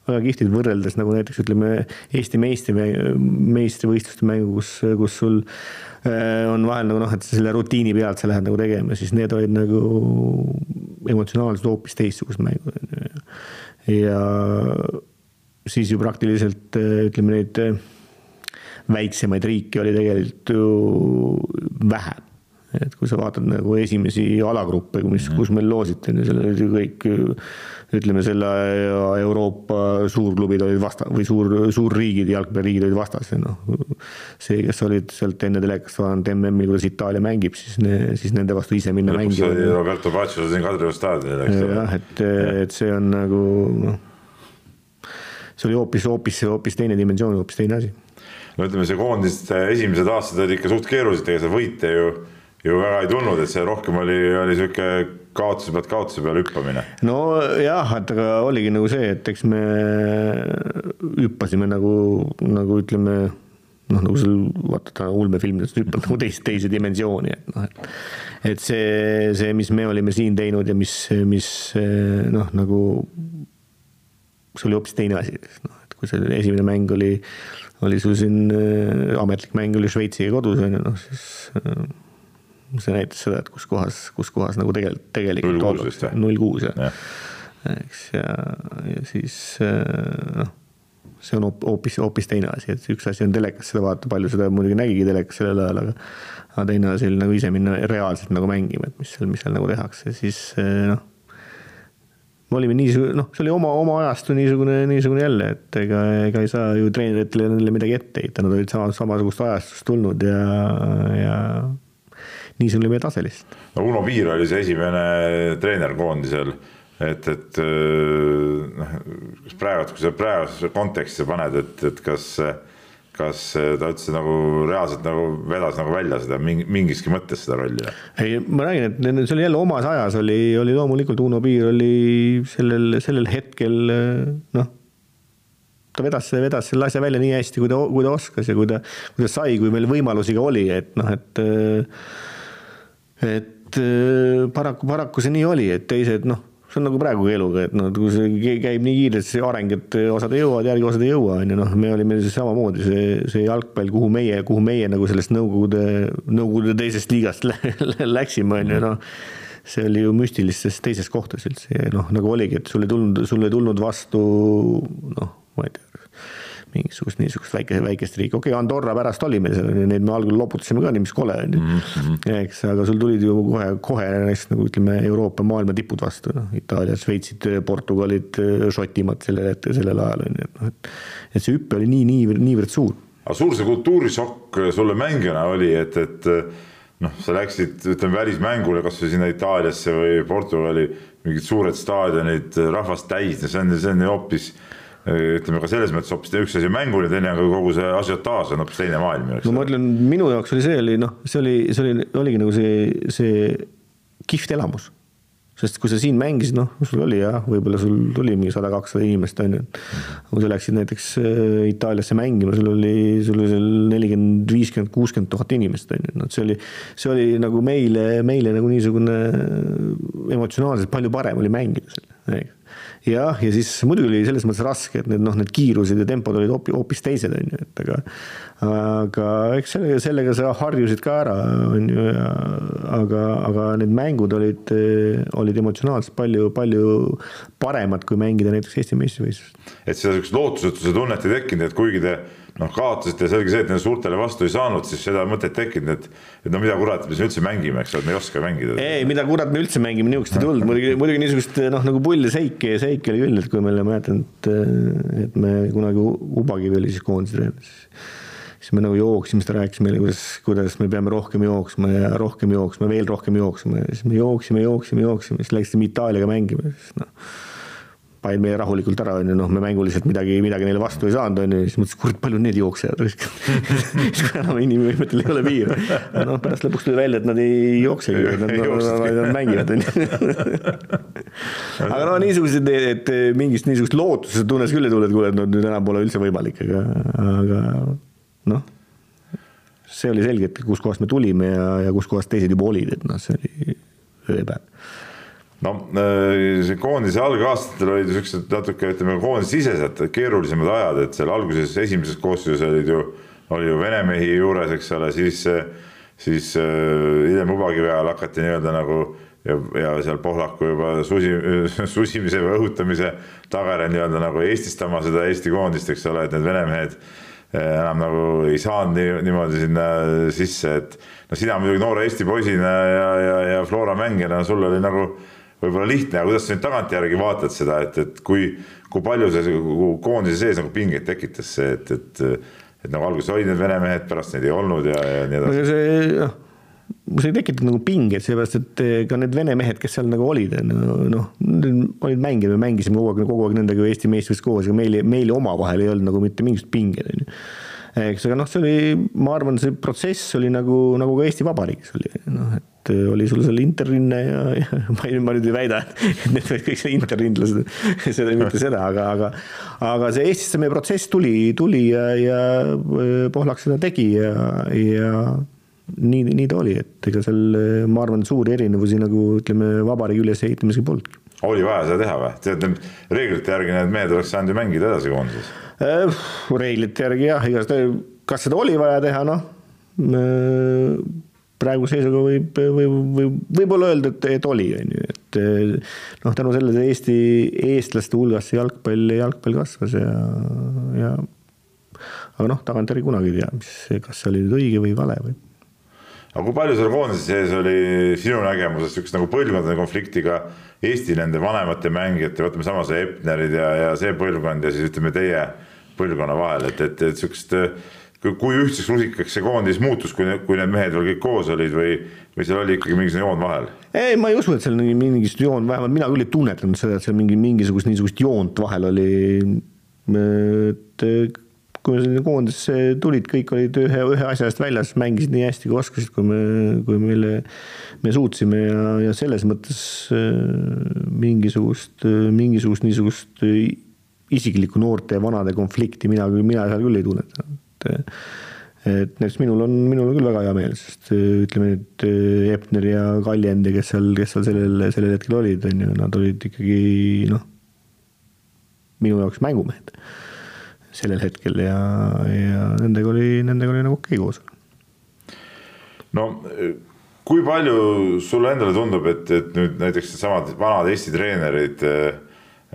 väga kihvtid võrreldes nagu näiteks ütleme Eesti meistri, meistrivõistluste mängu, kus, kus sul äh, on vahel nagu noh, et selle rutiini pealt sa lähed nagu tegema, siis need olid nagu emotsionaalselt hoopis teistsugused mängud. ja siis ju praktiliselt ütleme neid väiksemaid riike oli tegelikult ju vähem et kui sa vaatad nagu esimesi alagruppe, mis, kus meil loositi, seal olid ju kõik ütleme, selle Euroopa suurklubid olid vasta- või suur, suurriigid, jalgpalliriigid olid vastas ja noh, see, kes olid sealt enne telekast vaadanud MM-il, kuidas Itaalia mängib, siis ne,, siis nende vastu ise minna mängima. Roberto Baggio siin Kadrioru staadionil, eks ole. jah, et, et see on nagu noh, see oli hoopis, hoopis, hoopis teine dimensioon, hoopis teine asi no ütleme, see koondiste esimesed aastad olid ikka suht keerulised, ega seal võite ju ju väga ei tulnud, et see rohkem oli, oli sihuke kaotuse pealt kaotuse peale hüppamine. nojah, et aga oligi nagu see, et eks me hüppasime nagu, nagu ütleme noh, nagu sul vaata ulmefilmides hüppad nagu teist, teise dimensiooni, et noh, et. et see, see, mis me olime siin teinud ja mis, mis noh, nagu. see oli hoopis teine asi, noh, et kui see esimene mäng oli, oli sul siin ametlik mäng oli Šveitsiga kodus on ju, noh siis see näitas seda, et kus kohas, kus kohas nagu tegelikult, tegelikult ollakse, null kuus jah. eks ja, ja siis noh, see on hoopis, hoopis teine asi, et üks asi on telekas seda vaadata, palju seda muidugi nägigi telekas sellel ajal, aga aga teine asi oli nagu ise minna reaalselt nagu mängima, et mis seal, mis seal nagu tehakse, siis noh me olime niisugune, noh, see oli oma, oma ajastu niisugune, niisugune jälle, et ega, ega ei saa ju treeneritele neile midagi ette heita, nad olid sama, samasugust ajastust tulnud ja, ja niisugune meie tase lihtsalt. no Uno Piir oli see esimene treener koondisel, et, et noh, kas praegu, kui sa praeguse konteksti paned, et, et kas kas ta üldse nagu reaalselt nagu vedas nagu välja seda mingiski mõttes seda rolli? ei, ma räägin, et see oli jälle omas ajas oli, oli loomulikult Uno Piir oli sellel, sellel hetkel noh ta vedas, vedas selle asja välja nii hästi, kui ta, kui ta oskas ja kui ta, kui ta sai, kui meil võimalusi ka oli, et noh, et et äh, paraku, paraku see nii oli, et teised noh, see on nagu praegugi eluga, et noh, kui see käib nii kiirelt, see areng, et osad jõuavad järgi, osad ei jõua, on ju, noh, me olime siis samamoodi see, see jalgpall, kuhu meie, kuhu meie nagu sellest Nõukogude, Nõukogude teisest liigast läksime, on ju, noh see oli ju müstilistes teises kohtas üldse ja noh, nagu oligi, et sul ei tulnud, sul ei tulnud vastu noh, ma ei tea mingisugust niisugust väike, väikest riiki, okei okay,, Andorra pärast oli meil seal, neid me algul loputasime ka, nii mis kole on ju mm -hmm.. eks, aga sul tulid ju kohe, kohe näiteks nagu ütleme, Euroopa maailma tipud vastu, noh, Itaaliad, Šveitsid, Portugalid, Šotimaad sellel hetkel, sellel ajal on ju, et noh, et. et see hüpe oli nii, niivõrd, niivõrd suur. aga suur see kultuurišokk sulle mängijana oli, et, et noh, sa läksid, ütleme välismängule kasvõi sinna Itaaliasse või Portugali, mingid suured staadionid, rahvast täis, see on, see on ju hoopis ütleme ka selles mõttes hoopis üks asi on mängul ja teine on ka kogu see asiotaaž on hoopis teine maailm. no ma ütlen, minu jaoks oli see oli noh, see oli, see oli, oligi nagu see, see kihvt elamus. sest kui sa siin mängisid, noh, sul oli jah, võib-olla sul tuli mingi sada, kakssada inimest on ju. kui sa läksid näiteks äh, Itaaliasse mängima, sul oli, sul oli seal nelikümmend, viiskümmend, kuuskümmend tuhat inimest on ju, noh, see oli, see oli nagu meile, meile nagu niisugune emotsionaalselt palju parem oli mängida seal jah, ja siis muidugi oli selles mõttes raske, et need noh, need kiirused ja tempod olid hoopis, hoopis teised, on ju, et aga aga eks sellega, sellega sa harjusid ka ära, on ju, ja aga, aga need mängud olid, olid emotsionaalselt palju, palju paremad, kui mängida näiteks Eesti meistrivõistlust. et seda niisugust lootusetuse tunnet ei tekkinud, et kuigi te noh, kaotasite ja selge see, et nende suurtele vastu ei saanud, siis seda mõtet tekkinud, et et no mida kurat, me siin üldse mängime, eks ole, me ei oska mängida. ei, mida kurat me üldse mängime, niisugust ei tulnud, muidugi, muidugi niisugust noh, nagu pull ja seiki, seiki oli küll, et kui meil, ma mäletan, et, et me kunagi Ubakivi oli siis koondise treener, siis me nagu jooksime, siis ta rääkis meile, kuidas, kuidas me peame rohkem jooksma ja rohkem jooksma, veel rohkem jooksma ja siis me jooksime, jooksime, jooksime, siis läksime Itaaliaga mängima, siis noh panid meie rahulikult ära, on ju, noh, me mänguliselt midagi, midagi neile vastu ei saanud, on ju, siis mõtlesin, kurat, palju need jooksevad siis kui enam inimvõimetel ei ole piire. noh, pärast lõpuks tuli välja, et nad ei jooksegi, nad, nad, nad mängivad, on ju. aga no niisugused, et mingist niisugust lootuse tunnet küll ei tule, et kuule, et no nüüd enam pole üldse võimalik, aga, aga noh. See oli selge, et kuskohast me tulime ja, ja kuskohast teised juba olid, et noh, see oli ööpäev no äh, koondise algaastatel olid siuksed natuke ütleme koondisesiseselt keerulisemad ajad, et seal alguses esimeses koosseisus olid ju, oli ju vene mehi juures, eks ole, siis, siis hiljem Ubakivi ajal hakati nii-öelda nagu ja, ja seal Pohlaku juba susi, susimise või õhutamise tagajärjel nii-öelda nagu eestistama seda Eesti koondist, eks ole, et need vene mehed enam nagu ei saanud nii, niimoodi sinna sisse, et no sina muidugi noore Eesti poisina ja, ja, ja Flora mängijana, sul oli nagu võib-olla lihtne, aga kuidas sa nüüd tagantjärgi vaatad seda, et, et kui, kui palju see koondise sees nagu pingeid tekitas see, et, et, et nagu alguses olid need vene mehed, pärast neid ei olnud ja, ja nii edasi. see noh, see tekitab nagu pingeid, sellepärast et eh, ka need vene mehed, kes seal nagu olid, noh, olid mängijad, me mängisime kogu aeg, kogu aeg nendega Eesti meistrivõistluses koos, aga meil, meil omavahel ei olnud nagu mitte mingisugust pingeid, on ju eks, aga noh, see oli, ma arvan, see protsess oli nagu, nagu ka Eesti Vabariigis oli, noh, et oli sul seal interrinne ja, ja ma, ma nüüd ei väida, et need olid kõik interrinlased, seda mitte seda, aga, aga, aga see Eestisse meie protsess tuli, tuli ja, ja Pohlak seda tegi ja, ja nii, nii ta oli, et ega seal, ma arvan, suuri erinevusi nagu ütleme, vabariigi ülesehitamisega polnudki. oli vaja seda teha või? tead, reeglite järgi need mehed oleks saanud ju mängida edasi koondises Äh, reeglite järgi jah, igatahes, kas seda oli vaja teha, noh. Praeguse seisuga võib, võib, võib, võib-olla öelda, et, et oli, on ju, et noh, tänu sellele Eesti, eestlaste hulgas see jalgpall, jalgpall kasvas ja, ja. aga noh, tagantjärgi kunagi ei tea, mis, kas see oli nüüd õige või vale või aga kui palju seal koondise sees oli sinu nägemuses sihukest nagu põlvkondade konfliktiga Eesti nende vanemate mängijate, võtame sama see Epnerid ja, ja see põlvkond ja siis ütleme teie põlvkonna vahel, et, et, et sihukest kui ühtseks rusikaks see koondis muutus, kui, kui need mehed veel kõik koos olid või, või seal oli ikkagi mingisugune joon vahel? ei, ma ei usu, et seal mingisugust joon, vähemalt mina küll ei tunnetanud seda, et seal mingi mingisugust niisugust joont vahel oli. et kui me sinna koondisse tulid, kõik olid ühe, ühe asja eest väljas, mängisid nii hästi kui oskasid, kui me, kui meile, me suutsime ja, ja selles mõttes mingisugust, mingisugust niisugust isiklikku noorte ja vanade konflikti mina küll, mina seal küll ei tunnetanud, et et näiteks minul on, minul on küll väga hea meel, sest ütleme nüüd Epner ja Kaljend ja kes seal, kes seal sellel, sellel hetkel olid, on ju, nad olid ikkagi noh, minu jaoks mängumehed sellel hetkel ja, ja nendega oli, nendega oli nagu okei okay koos. no kui palju sulle endale tundub, et, et nüüd näiteks needsamad vanad Eesti treenerid äh,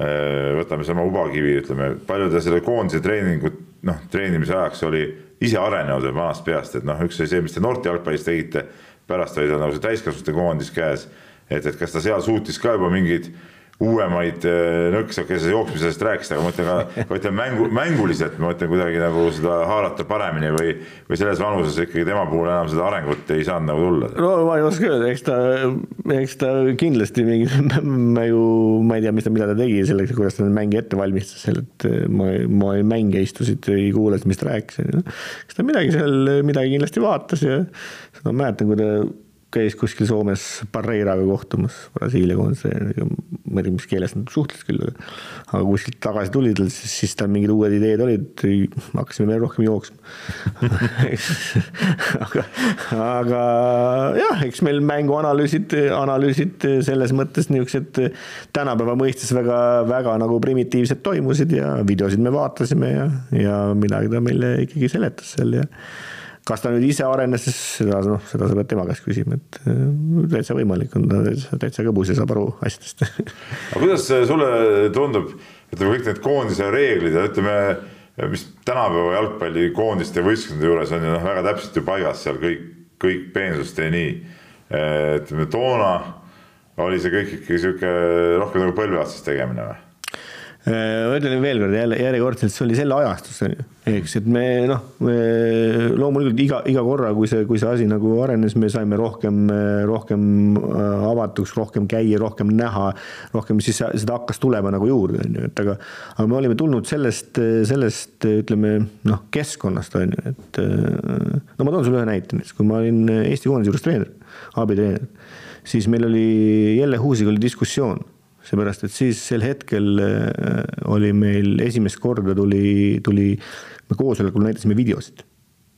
Äh, võtame sama Ubakivi, ütleme, palju ta selle koondise treeningut, noh, treenimise ajaks oli ise arenenud veel vanast peast, et noh, üks oli see, mis te noorte jalgpallis tegite, pärast oli tal nagu see täiskasvanute koondis käes, et, et kas ta seal suutis ka juba mingeid uuemaid äh, nõkse, okei, sa jooksmisest rääkisid, aga ma mõtlen ka, ma ütlen mängu, mänguliselt, ma mõtlen kuidagi nagu seda haarata paremini või, või selles vanuses ikkagi tema puhul enam seda arengut ei saanud nagu tulla? no ma ei oska öelda, eks ta, eks ta kindlasti mingi, ju, ma ei tea, mis ta, mida ta tegi selleks, kuidas ta mänge ette valmistas, et ma, ma ei mänge istusid, ei kuulanud, mis ta rääkis. eks ta midagi seal, midagi kindlasti vaatas ja seda ma mäletan, kui ta käis kuskil Soomes Barreiraga kohtumas, Brasiilia koondise, ma ei tea, mis keeles nad suhtles küll, aga kuskilt tagasi tulid, siis, siis tal mingid uued ideed olid, hakkasime veel rohkem jooksma. Aga, aga jah, eks meil mänguanalüüsid, analüüsid selles mõttes niisugused tänapäeva mõistes väga, väga nagu primitiivsed toimusid ja videosid me vaatasime ja, ja midagi ta meile ikkagi seletas seal ja kas ta nüüd ise arenes, seda noh, seda sa pead tema käest küsima, et äh, täitsa võimalik on, ta täitsa, täitsa kõbus ja saab aru asjadest aga kuidas sulle tundub, ütleme kõik need koondise reeglid ja ütleme, mis tänapäeva jalgpallikoondiste võistkondade juures on ju noh, väga täpselt ju paigas seal kõik, kõik peensust ja nii. ütleme toona oli see kõik ikkagi sihuke rohkem nagu põlve otsas tegemine või? Äh, ütlen veel kord jälle järjekordselt, see oli selle ajastus, eks, et me noh, loomulikult iga, iga korra, kui see, kui see asi nagu arenes, me saime rohkem, rohkem äh, avatuks, rohkem käia, rohkem näha, rohkem siis seda hakkas tulema nagu juurde, on ju, et aga, aga me olime tulnud sellest, sellest ütleme noh, keskkonnast on ju, et no ma toon sulle ühe näite, näiteks kui ma olin Eesti koondise juures treener, abitreener, siis meil oli Jelle Huusiga oli diskussioon seepärast, et siis sel hetkel äh, oli meil esimest korda tuli, tuli, me koosolekul näitasime videosid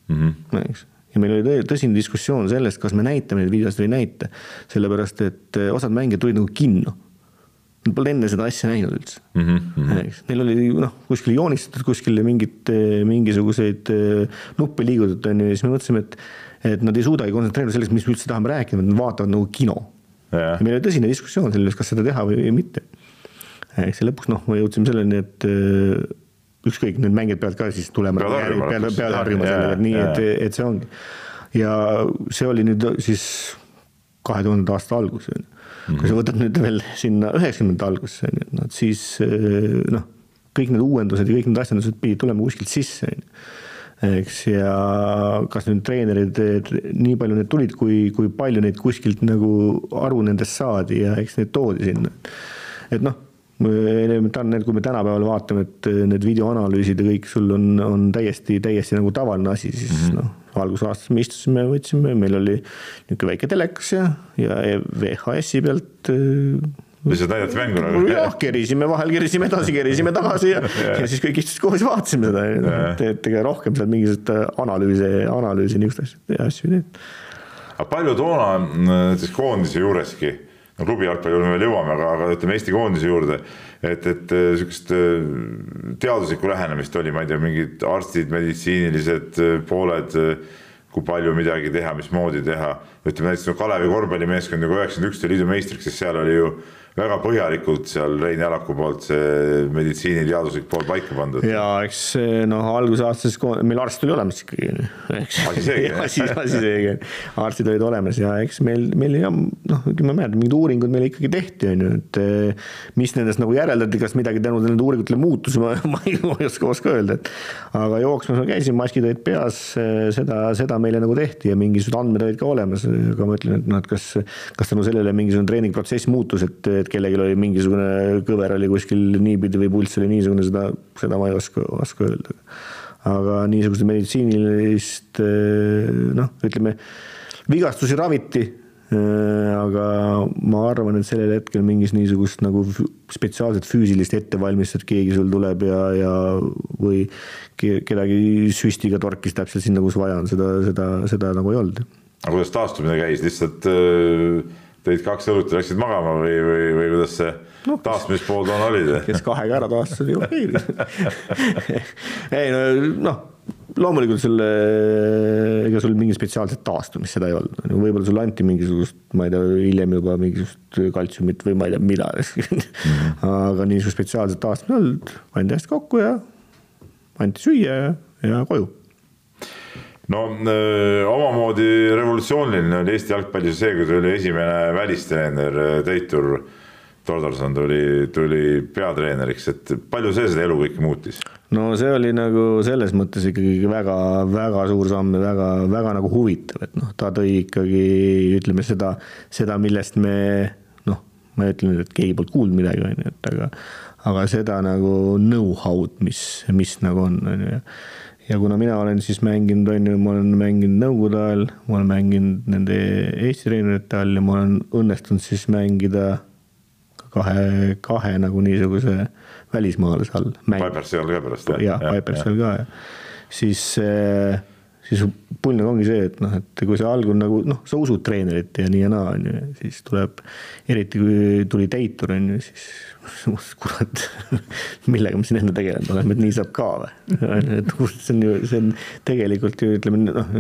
mm. -hmm. eks, ja meil oli tõsine diskussioon sellest, kas me näitame neid videosid või ei näita. sellepärast, et eh, osad mängijad tulid nagu kinno. Nad polnud enne seda asja näinud üldse mm. -hmm. Neil oli noh, kuskil joonistatud kuskil mingit, eh, mingisuguseid nuppe liigutatud on ju ja siis me mõtlesime, et, et nad ei suudagi kontsentreeruda selleks, mis me üldse tahame rääkida, nad vaatavad nagu kino. Ja meil oli tõsine diskussioon selle üles, kas seda teha või mitte. eks ja lõpuks noh, me jõudsime selleni, et ükskõik, need mängijad peavad ka siis tulema. peavad, peavad harjuma sellega, et nii, et, et see ongi. ja see oli nüüd siis kahe tuhandenda aasta algus, on ju. kui sa võtad nüüd veel sinna üheksakümnendate algusse, on ju, et noh, siis noh, kõik need uuendused ja kõik need asjandused pidid tulema kuskilt sisse, on ju eks, ja kas nüüd treenerid, nii palju need tulid, kui, kui palju neid kuskilt nagu aru nendest saadi ja eks need toodi sinna. et noh elementaarne, kui me tänapäeval vaatame, et need videoanalüüsid ja kõik sul on, on täiesti, täiesti nagu tavaline asi, siis mm -hmm. noh, algusaastas me istusime, võtsime, meil oli niisugune väike telekas ja, ja VHS-i pealt lihtsalt näidati mängu nagu. jah, kerisime vahel, kerisime edasi, kerisime tagasi ja, ja., siis kõik istusid koos ja vaatasime seda, et, et ega rohkem seal mingisuguseid analüüse, analüüse niisuguseid asju ei teinud. aga palju toona näiteks koondise juureski no klubi jalgpalli juurde me veel jõuame, aga, aga ütleme Eesti koondise juurde, et, et äh, sihukest äh, teaduslikku lähenemist oli, ma ei tea, mingid arstid, meditsiinilised äh, pooled, kui palju midagi teha, mismoodi teha. ütleme näiteks no Kalevi korvpallimeeskond, kui üheksakümmend üks tuli liidu meistriks, siis seal oli ju väga põhjalikult seal Rein Jalaku poolt see meditsiiniteaduslik pool paika pandud. ja eks noh, algusaastas meil arst oli olemas ikkagi, eks. asi seegi asi, asi seegi, arstid olid olemas ja eks meil, meil jah, noh, ütleme, mäletan, mingid uuringud meil ikkagi tehti, on ju, et eh, mis nendest nagu järeldati, kas midagi tänu nendele uuringutele muutus, ma, ma ei, ma ei oska, oska öelda, et aga jooksmas ma käisin, maskid olid peas, eh, seda, seda meile nagu tehti ja mingisugused andmed olid ka olemas, aga ma ütlen, et noh, et kas, kas tänu sellele mingisugune treeningprotsess muutus, et et kellelgi oli mingisugune kõver oli kuskil niipidi või pulss oli niisugune, seda, seda ma ei oska, oska öelda. aga niisugust meditsiinilist noh, ütleme vigastusi raviti aga ma arvan, et sellel hetkel mingis niisugust nagu spetsiaalset füüsilist ettevalmistust, keegi sul tuleb ja, ja või kedagi süstiga torkis täpselt sinna, kus vaja on, seda, seda, seda nagu ei olnud. aga kuidas taastumine käis, lihtsalt äh tõid kaks õlut ja läksid magama või, või, või kuidas see no, taastamispool toona oli? kes kahega ära taastas, oli okei ei no noh, loomulikult selle, ega sul mingit spetsiaalset taastumist seda ei olnud, võib-olla sulle anti mingisugust, ma ei tea, hiljem juba mingisugust kaltsiumit või ma ei tea, mida. -hmm. aga niisugust spetsiaalset taastumist ei olnud, pandi hästi kokku ja anti süüa ja, ja koju no öö, omamoodi revolutsiooniline oli Eesti jalgpallis see, kui tuli esimene välistreener Teitur Tordarson tuli, tuli peatreeneriks, et palju see seda elu kõike muutis? no see oli nagu selles mõttes ikkagi väga-väga suur samm ja väga-väga nagu huvitav, et noh, ta tõi ikkagi ütleme seda, seda, millest me noh, ma ei ütle nüüd, et keegi polnud kuulnud midagi, on ju, et aga aga seda nagu know-how'd, mis, mis nagu on, on ju ja kuna mina olen siis mänginud, on ju, ma olen mänginud Nõukogude ajal, ma olen mänginud nende Eesti treenerite all ja ma olen õnnestunud siis mängida kahe, kahe nagu niisuguse välismaalase all. Pipersi all ka pärast jah? jah, Pipersi all ka, jah. siis äh, siis pull nagu ongi see, et noh, et kui sa algul nagu noh, sa usud treenerit ja nii ja naa, on ju, siis tuleb, eriti kui tuli Teitur, on ju, siis kurat, millega ma siin enne tegelenud olen, et nii saab ka või? et see on ju, see on tegelikult ju ütleme noh,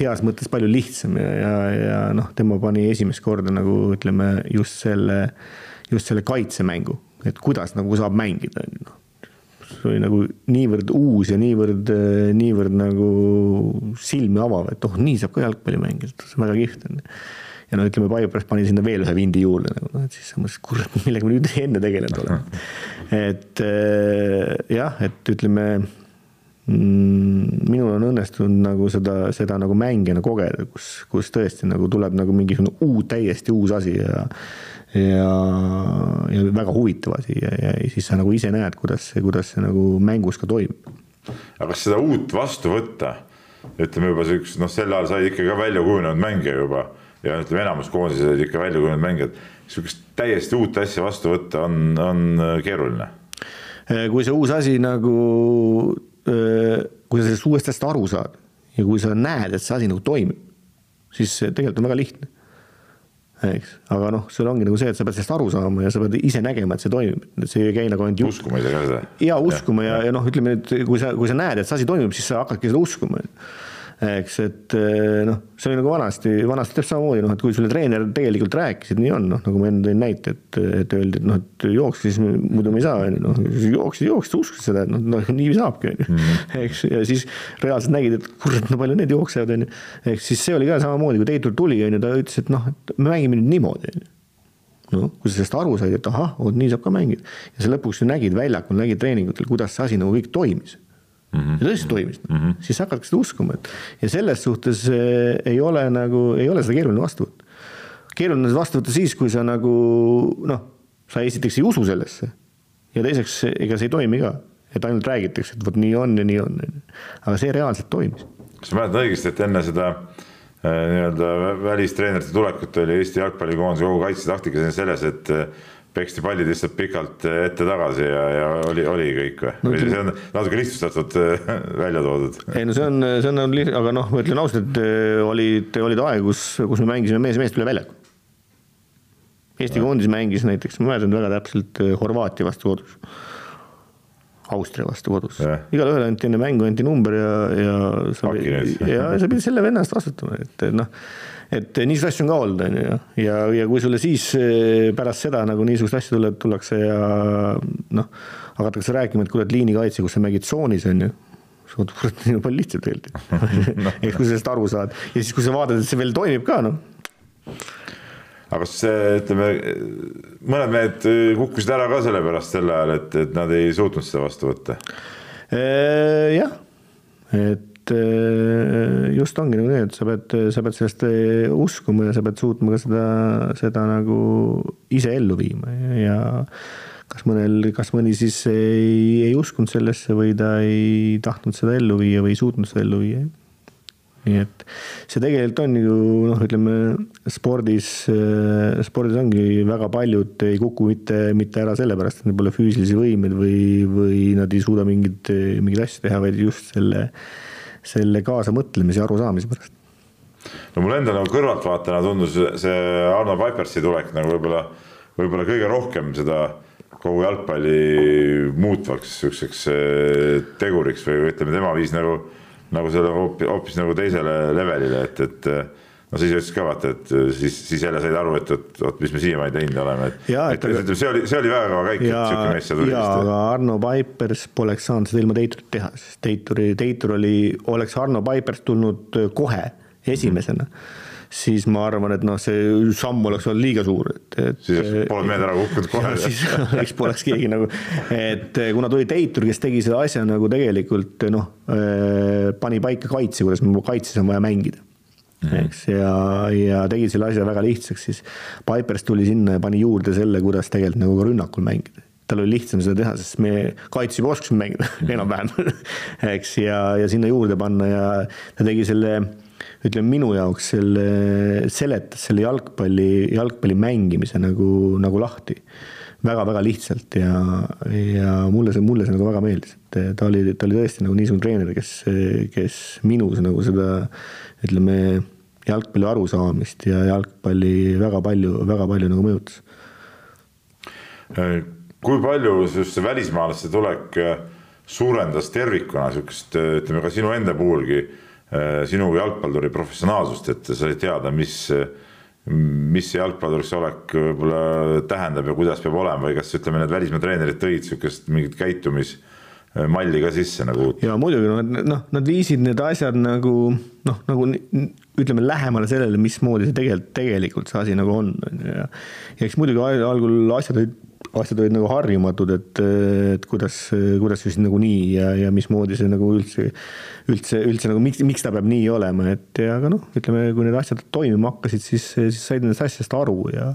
heas mõttes palju lihtsam ja, ja, ja noh, tema pani esimest korda nagu ütleme just selle, just selle kaitsemängu, et kuidas nagu saab mängida, on ju noh see oli nagu niivõrd uus ja niivõrd, niivõrd nagu silmi avav, et oh, nii saab ka jalgpalli mängida, see on väga kihvt on. ja no ütleme, Paiupres pani sinna veel ühe vindi juurde nagu noh, et siis sa mõtlesid, kurat, millega me nüüd enne tegelenud oleme. et eh, jah, et ütleme mm, minul on õnnestunud nagu seda, seda nagu mängijana kogeda, kus, kus tõesti nagu tuleb nagu mingisugune uus, täiesti uus asi ja ja, ja väga huvitav asi ja, ja siis sa nagu ise näed, kuidas see, kuidas see nagu mängus ka toimub. aga kas seda uut vastu võtta, ütleme juba siukest, noh, sel ajal sai ikka ka välja kujunenud mängija juba ja ütleme, enamus koondises olid ikka välja kujunenud mängijad, sihukest täiesti uut asja vastu võtta on, on keeruline. kui see uus asi nagu, kui sa sellest uuest asjast aru saad ja kui sa näed, et see asi nagu toimib, siis tegelikult on väga lihtne. Eks, aga noh, sul ongi nagu see, et sa pead sellest aru saama ja sa pead ise nägema, et see toimib, et see ei käi nagu ainult jutt. uskuma ise ka seda. ja uskuma ja, ja, ja noh, ütleme nüüd, kui sa, kui sa näed, et see asi toimib, siis sa hakkadki seda uskuma eks, et eh, noh, see oli nagu vanasti, vanasti täpselt samamoodi, noh, et kui sulle treener tegelikult rääkis, et nii on, noh, nagu ma enne tõin näite, et, et öeldi, et noh, et jookske, siis muidu me ei saa, on ju, noh, jooksid, jooksid, uskusid seda, et noh, noh, nii saabki, on ju. Mhm. eks, ja siis reaalselt nägid, et kurat, no palju need jooksevad, on ju. ehk siis see oli ka samamoodi, kui Teitur tuli, on ju, ta ütles, et noh, et me mängime nüüd niimoodi, on ju noh, kui sa sellest aru said, et ahah, vot nii saab ka mängida ja sa lõpuks ju nägid väljakul, nägid treeningutel, kuidas see asi nagu kõik toimis mm. -hmm. ja tõesti toimis mm, -hmm. siis hakkadki seda uskuma, et ja selles suhtes eh, ei ole nagu, ei ole seda keeruline vastu võtta. keeruline on seda vastu võtta siis, kui sa nagu noh, sa esiteks ei usu sellesse ja teiseks, ega see ei toimi ka, et ainult räägitakse, et vot nii on ja nii on, aga see reaalselt toimis. kas ma mäletan õigesti, et enne seda äh, nii-öelda välistreenerite tulekut oli Eesti jalgpallikoondise kogu kaitsetaktika selles, et peksti pallid lihtsalt pikalt ette-tagasi ja, ja oli, oli kõik või no,? või see on natuke lihtsustatud äh, välja toodud? ei no see on, see on liht-, aga noh, ma ütlen ausalt, et olid, olid aeg, kus, kus me mängisime mees meest üle väljaku. Eesti koondis mängis näiteks, ma mäletan väga täpselt, Horvaatia vastu kodus. Austria vastu kodus, igale anti enne mängu anti number ja, ja sa, ja sa pidid selle venna eest vastutama, et noh et niisuguseid asju on ka olnud, on ju, ja, ja kui sulle siis eh, pärast seda nagu niisuguseid asju tuleb, tullakse ja noh, hakatakse rääkima, et kuule, et liinikaitse, kus sa mängid tsoonis, on ju. Kurat, nii palju lihtsam tegelikult. Ehk kui sa sellest aru saad. Ja siis, kui sa vaatad, et see veel toimib ka, noh. aga kas ütleme, mõned mehed kukkusid ära ka sellepärast sel ajal, et, et nad ei suutnud seda vastu võtta? jah, et et äh, just ongi nagu nii, et sa pead, sa pead sellest äh, uskuma ja sa pead suutma ka seda, seda nagu ise ellu viima ja kas mõnel, kas mõni siis ei, ei uskunud sellesse või ta ei tahtnud seda ellu viia või ei suutnud seda ellu viia. nii et see tegelikult on ju noh, ütleme spordis, äh, spordis ongi väga paljud ei kuku mitte, mitte ära sellepärast, et neil pole füüsilisi võimeid või, või nad ei suuda mingeid, mingeid asju teha, vaid just selle selle kaasamõtlemise ja arusaamise pärast. no mulle endale nagu kõrvaltvaatajana tundus see Arno Pipersi tulek nagu võib-olla, võib-olla kõige rohkem seda kogu jalgpalli muutvaks siukseks eh, teguriks või ütleme, tema viis nagu, nagu selle hoopis, hoopis nagu teisele levelile, et, et no siis ütles ka vaata, et siis, siis jälle said aru, et, et vot mis me siiamaani teinud oleme, et, et, et see oli, see oli väga kõva käik, et sihuke mees seal tuli. jaa, aga Arno Paipers poleks saanud seda ilma Teiturit teha, sest Teituri, Teitur oli, oleks Arno Paipers tulnud kohe esimesena mm, -hmm siis ma arvan, et noh, see samm oleks olnud liiga suur, et, et. siis polnud mehed ära kukkunud kohe. siis eks poleks keegi nagu, et kuna tuli Teitur, kes tegi selle asja nagu tegelikult noh, pani paika kaitse, kuidas kaitses on vaja mängida. Eks, ja, ja tegid selle asja väga lihtsaks, siis. Pipers tuli sinna ja pani juurde selle, kuidas tegelikult nagu ka rünnakul mängida. tal oli lihtsam seda teha, sest me kaitse juba oskasime mängida enam-vähem. Eks, ja, ja sinna juurde panna ja ta tegi selle, ütleme minu jaoks selle, seletas selle jalgpalli, jalgpalli mängimise nagu, nagu lahti väga-väga lihtsalt ja, ja mulle see, mulle see nagu väga meeldis, et ta oli, ta oli tõesti nagu niisugune treener, kes, kes minus nagu seda ütleme, jalgpalli arusaamist ja jalgpalli väga palju, väga palju nagu mõjutas. kui palju just see välismaalaste tulek äh, suurendas tervikuna sihukest, äh, ütleme ka sinu enda puhulgi, sinu jalgpalluri professionaalsust, et sa olid teada, mis, mis see jalgpalluriks olek võib-olla tähendab ja kuidas peab olema või kas ütleme, need välismaa treenerid tõid sihukest mingit käitumis malli ka sisse nagu. ja muidugi noh, noh, nad viisid need asjad nagu noh, nagu ütleme lähemale sellele, mismoodi see tegelikult, tegelikult see asi nagu on, on ju, ja eks muidugi algul asjad olid, asjad olid nagu harjumatud, et, et kuidas, kuidas siis nagu nii ja, ja mismoodi see nagu üldse, üldse, üldse nagu miks, miks ta peab nii olema, et ja aga noh, ütleme, kui need asjad toimima hakkasid, siis, siis said nendest asjadest aru ja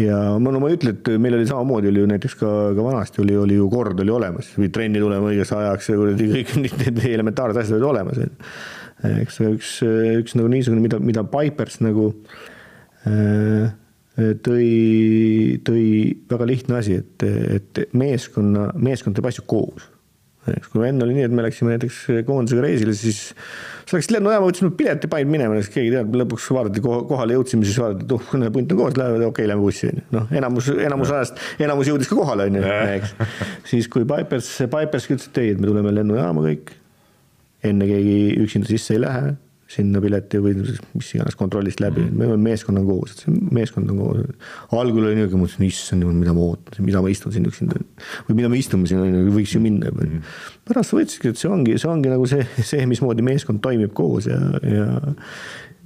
ja ma, no ma ei ütle, et meil oli samamoodi, oli ju näiteks ka, ka vanasti oli, oli ju kord oli olemas, pidi trenni tulema õigeks ajaks ja kuradi kõik need elementaarsed asjad olid olemas. eks üks, üks nagu niisugune, mida, mida Pipers nagu äh, tõi, tõi väga lihtne asi, et, et meeskonna, meeskond teeb asju koos. eks kui enne oli nii, et me läksime näiteks koondisega reisile, siis sa läksid lennujaama, võtsime pileti, panid minema, siis keegi ei teadnud, lõpuks vaadati kohale jõudsime, siis vaadati, et uh, punt on koos, lähevad, okei okay,, lähme bussi, on ju. noh, enamus, enamus ajast, enamus jõudis ka kohale, on ju, eks. siis kui Pipers, Pipers ütles, et ei, et me tuleme lennujaama kõik, enne keegi üksinda sisse ei lähe sinna pileti või mis iganes kontrollist läbi mm, -hmm. me oleme meeskonna koos, et see meeskond on koos. algul oli niisugune, mõtlesin, issand jumal, mida ma ootan, mida ma istun siin üksinda või mida me istume siin, on ju, võiks ju minna mm. -hmm. pärast võtsidki, et see ongi, see ongi nagu see, see, mismoodi meeskond toimib koos ja, ja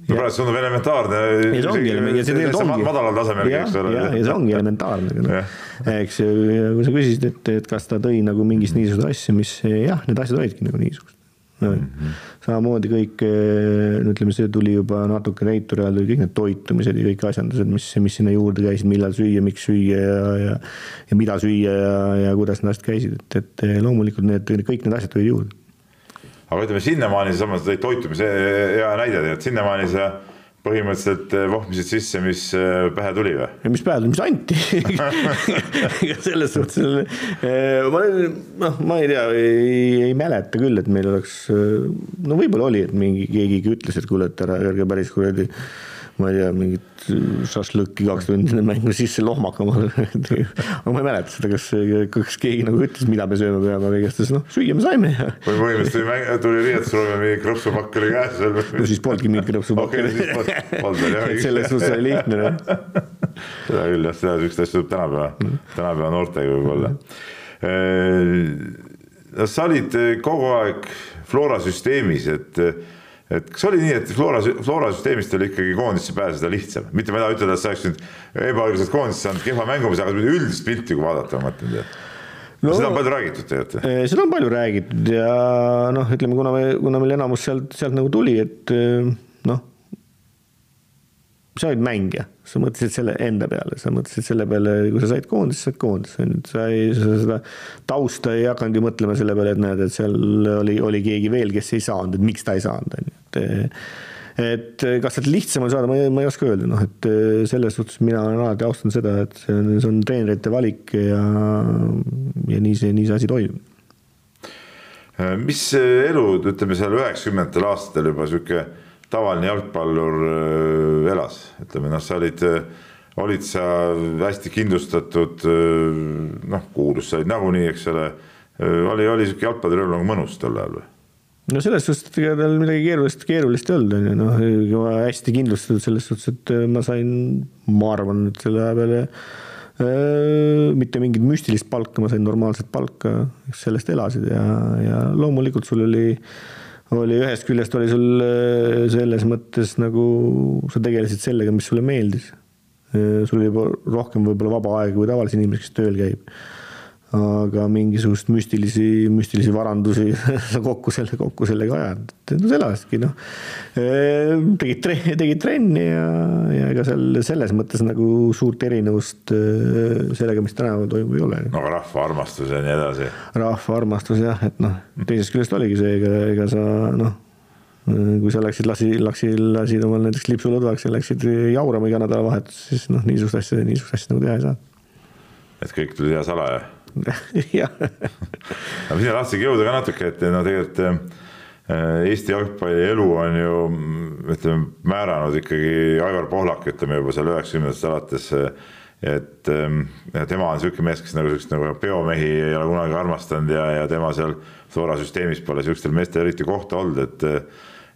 no praegu see tundub elementaarne. ja see ongi, ja see tegelikult ongi. madalal tasemel, eks ole. ja, ja see ongi elementaarne, noh. eks ju, kui sa küsisid, et, et kas ta tõi nagu mingist niisugust asja, mis jah, need asjad olidki nagu niisugused no, mm. -hmm. samamoodi kõik, eh, no ütleme, see tuli juba natuke Neituri ajal tuli kõik need toitumised ja kõik asjandused, mis, mis sinna juurde käisid, millal süüa, miks süüa ja, ja. ja mida süüa ja, ja kuidas need asjad käisid, et, et eh, loomulikult need kõik need asjad tulid juurde. aga ütleme sinnamaani sa tõid toitumise hea näide, et sinnamaani sa põhimõtteliselt eh, vohmisid sisse, mis eh, pähe tuli või? mis pähe tuli, mis anti selles suhtes, eh, ma noh, ma ei tea, ei, ei mäleta küll, et meil oleks, no võib-olla oli, et mingi keegi ütles, et kuule, et ära, ärge päris kuradi ma ei tea, mingit šašlõkki kaks tundi enne mängu sisse lohmakama aga ma ei mäleta seda, kas, kas keegi nagu ütles, mida me sööma peame või igastahes noh, süüa me saime või põhimõtteliselt tuli riietusruumi mingi krõpsupakk oli käes veel. no siis polnudki mingit krõpsupakki okay,. et selles suhtes oli lihtne noh. seda küll jah, seda siukest asja tuleb tänapäeva, mm. tänapäeva noortega võib-olla. no sa olid kogu aeg Flora süsteemis, et et kas oli nii, et Flora, Flora süsteemist oli ikkagi koondisse pääseda lihtsam, mitte ma ei taha ütelda, et sa oleks nüüd ebaõiglaselt koondisse saanud kehva mängumise, aga üldist pilti kui vaadata, ma mõtlen tead no,. seda on palju räägitud tegelikult. Seda on palju räägitud ja noh, ütleme, kuna me, kuna meil enamus sealt, sealt nagu tuli, et sa olid mängija, sa mõtlesid selle enda peale, sa mõtlesid selle peale, kui sa said koondisse, said koondisse, on ju, et sa ei, sa seda tausta ei hakanud ju mõtlema selle peale, et näed, et seal oli, oli keegi veel, kes ei saanud, et miks ta ei saanud, on ju, et et kas sealt lihtsam on saada, ma ei, ma ei oska öelda, noh, et selles suhtes mina olen alati austanud seda, et see on, see on treenerite valik ja, ja nii see, nii see asi toimub. mis elu, ütleme seal üheksakümnendatel aastatel juba sihuke tavaline jalgpallur äh, elas, ütleme noh, sa olid, äh, olid sa hästi kindlustatud, äh, noh, kuulus sa olid nagunii, eks ole. oli, oli sihuke jalgpallur nagu mõnus tol ajal või? no selles suhtes, et ega tal midagi keerulist, keerulist ei olnud, on ju, noh, hästi kindlustatud selles suhtes, et ma sain, ma arvan, et selle aja peale äh, mitte mingit müstilist palka, ma sain normaalset palka, sellest elasid ja, ja loomulikult sul oli äh, oli ühest küljest oli sul äh, selles mõttes nagu sa tegelesid sellega, mis sulle meeldis. Äh, sul oli rohkem võib-olla vaba aega kui tavalisel inimesel, kes tööl käib aga mingisugust müstilisi, müstilisi varandusi sa kokku selle, kokku sellega ajad, et no selasidki noh. tegid tre-, tegid trenni ja, ja ega seal selles mõttes nagu suurt erinevust sellega, mis tänapäeval toimub, ei ole. no aga rahva armastus ja nii edasi. rahva armastus jah, et noh, teisest küljest oligi see, ega, ega sa noh kui sa läksid, lasi, lasid, lasid omal näiteks lipsulõdvaks ja läksid jaurama iga nädalavahetus, siis noh, niisugust asja, niisugust asja nagu teha ei saa. et kõik tuli teha salaja aga sinna tahtsingi jõuda ka natuke, et no tegelikult äh, Eesti jalgpalli elu on ju ütleme, määranud ikkagi Aivar Pohlak, ütleme juba seal üheksakümnendatest alates. et ähm, tema on niisugune mees, kes nagu siukest nagu peomehi ei ole kunagi armastanud ja, ja tema seal Flora süsteemis pole siukestel meestel eriti kohta olnud, et.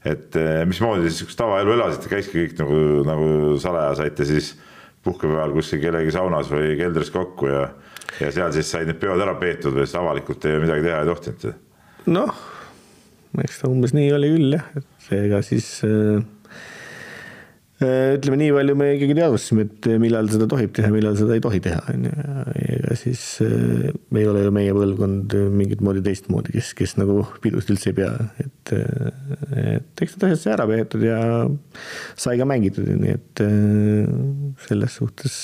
et mismoodi te siukest tavaelu elasite, käiski kõik nagu, nagu salaja saite siis puhkepäeval kuskil kellegi saunas või keldris kokku ja ja seal siis said need peod ära peetud või siis avalikult midagi teha ei tohtinud? noh, eks ta umbes nii oli küll jah, et ega siis äh, äh, ütleme nii palju me ikkagi teadvustasime, et millal seda tohib teha, millal seda ei tohi teha, on ju. ega siis äh, ei ole ju meie põlvkond mingit moodi teistmoodi, kes, kes nagu pidust üldse ei pea, et, et eks need asjad sai ära peetud ja sai ka mängitud, nii et selles suhtes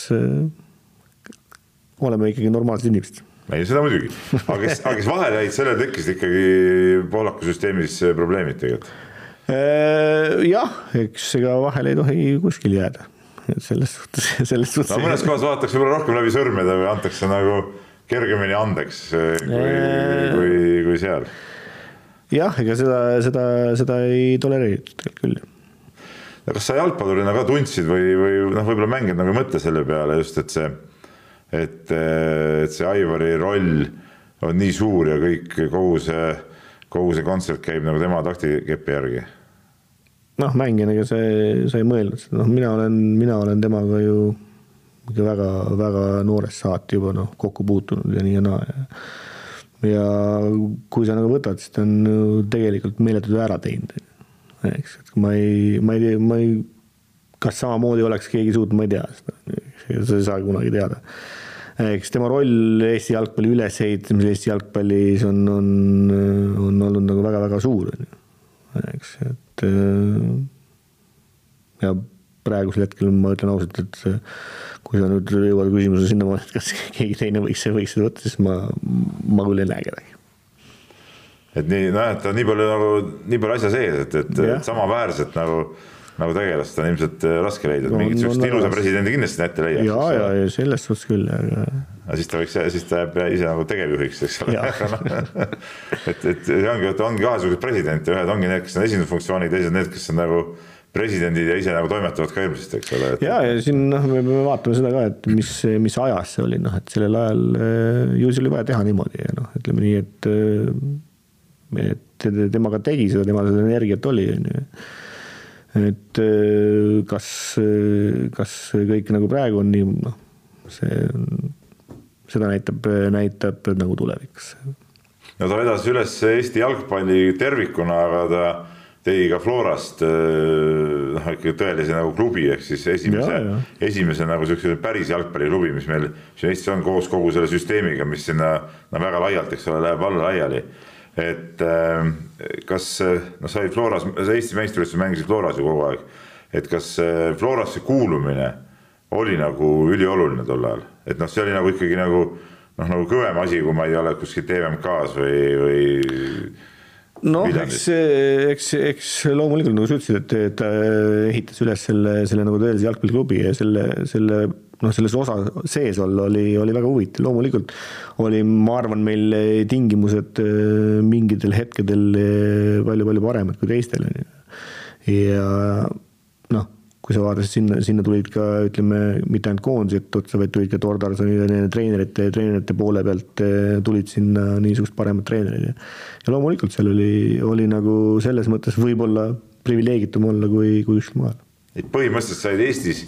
oleme ikkagi normaalsed inimesed ei, seda muidugi, aga kes, aga kes vahele jäid, sellel tekkisid ikkagi poolaku süsteemis probleemid tegelikult. Äh, jah, eks ega vahele ei tohi kuskil jääda, et selles suhtes, selles suhtes. no mõnes kohas vaadatakse võib-olla rohkem läbi sõrmede või antakse nagu kergemini andeks kui, kui, kui seal. jah, ega seda, seda, seda ei tolereeritud küll. kas sa jalgpallurina ka tundsid või, või noh, võib-olla mängijad nagu ei mõtle selle peale just, et see, et, et see Aivari roll on nii suur ja kõik, kogu see, kogu see kontsert käib nagu tema taktikepi järgi. Noh, mängijana sa, sa ei mõelnud seda, noh, mina olen, mina olen temaga ju ikka väga-väga noorest saati juba noh, kokku puutunud ja nii ja naa ja ja kui sa nagu võtad, siis ta on ju tegelikult meeletu töö ära teinud, eks, et ma ei, ma ei tea, ma ei, kas samamoodi oleks keegi suutnud, ma ei tea seda, sa ei saa kunagi teada. Eks tema roll Eesti jalgpalli ülesehitamisel, Eesti jalgpallis on, on, on olnud nagu väga-väga suur, on ju, eks, et ja praegusel hetkel ma ütlen ausalt, et kui sa nüüd jõuad küsimuse sinnamaani, et kas keegi teine võiks, võiks seda võtta, siis ma, ma küll ei näe kedagi. et nii, nojah, et ta on nii palju nagu, nii palju asja sees, et, et, et samaväärselt nagu, nagu tegelast on ilmselt äh, raske leida, et no, mingit sihukest no, ilusa presidendi kindlasti ette leiaks. ja, ja, ja selles suhtes küll, aga. aga siis ta võiks, siis ta jääb ise nagu tegevjuhiks, eks ole. et, et see ongi, et ongi kahesugused presidente, ühed ongi need, kes on esindusfunktsioonid, teised need, kes on nagu presidendid ja ise nagu toimetavad ka hirmsasti, eks ole et.... ja, ja siin noh, me peame vaatama seda ka, et mis, mis ajas see oli, noh, et sellel ajal äh, ju see oli vaja teha niimoodi ja noh, ütleme nii, et äh, et tema ka tegi seda, temal seda energiat oli, on ju. Et äh, kas, kas kõik nagu praegu on nii, noh, see, seda näitab, näitab nagu tulevikus. no ta vedas üles Eesti jalgpalli tervikuna, aga ta tegi ka Florast äh, noh, ikka tõelise nagu klubi ehk siis esimese, esimese nagu siukse päris jalgpalliklubi, mis meil siin Eestis on koos kogu selle süsteemiga, mis sinna no väga laialt, eks ole, läheb alla laiali. Et äh, kas noh, sai Floras, sa Eesti meistrivõistlusel mängisid Floras ju kogu aeg, et kas Florasse kuulumine oli nagu ülioluline tol ajal, et noh, see oli nagu ikkagi nagu noh, nagu kõvem asi, kui ma ei ole kuskil TVMK-s või, või noh, eks, eks, eks loomulikult nagu sa ütlesid, et ta ehitas üles selle, selle nagu tõelise jalgpalliklubi ja selle, selle noh, selles osa sees olla oli, oli väga huvitav, loomulikult oli, ma arvan, meil tingimused äh, mingitel hetkedel palju-palju äh, paremad kui teistel on ju. ja noh kui sa vaatasid sinna, sinna tulid ka ütleme, mitte ainult koondised otsa, vaid tulid ka Tordarsoni treenerite, treenerite poole pealt eh, tulid sinna niisugused paremad treenerid ja. ja loomulikult seal oli, oli nagu selles mõttes võib-olla privileegitum olla kui, kui mujal et põhimõtteliselt said Eestis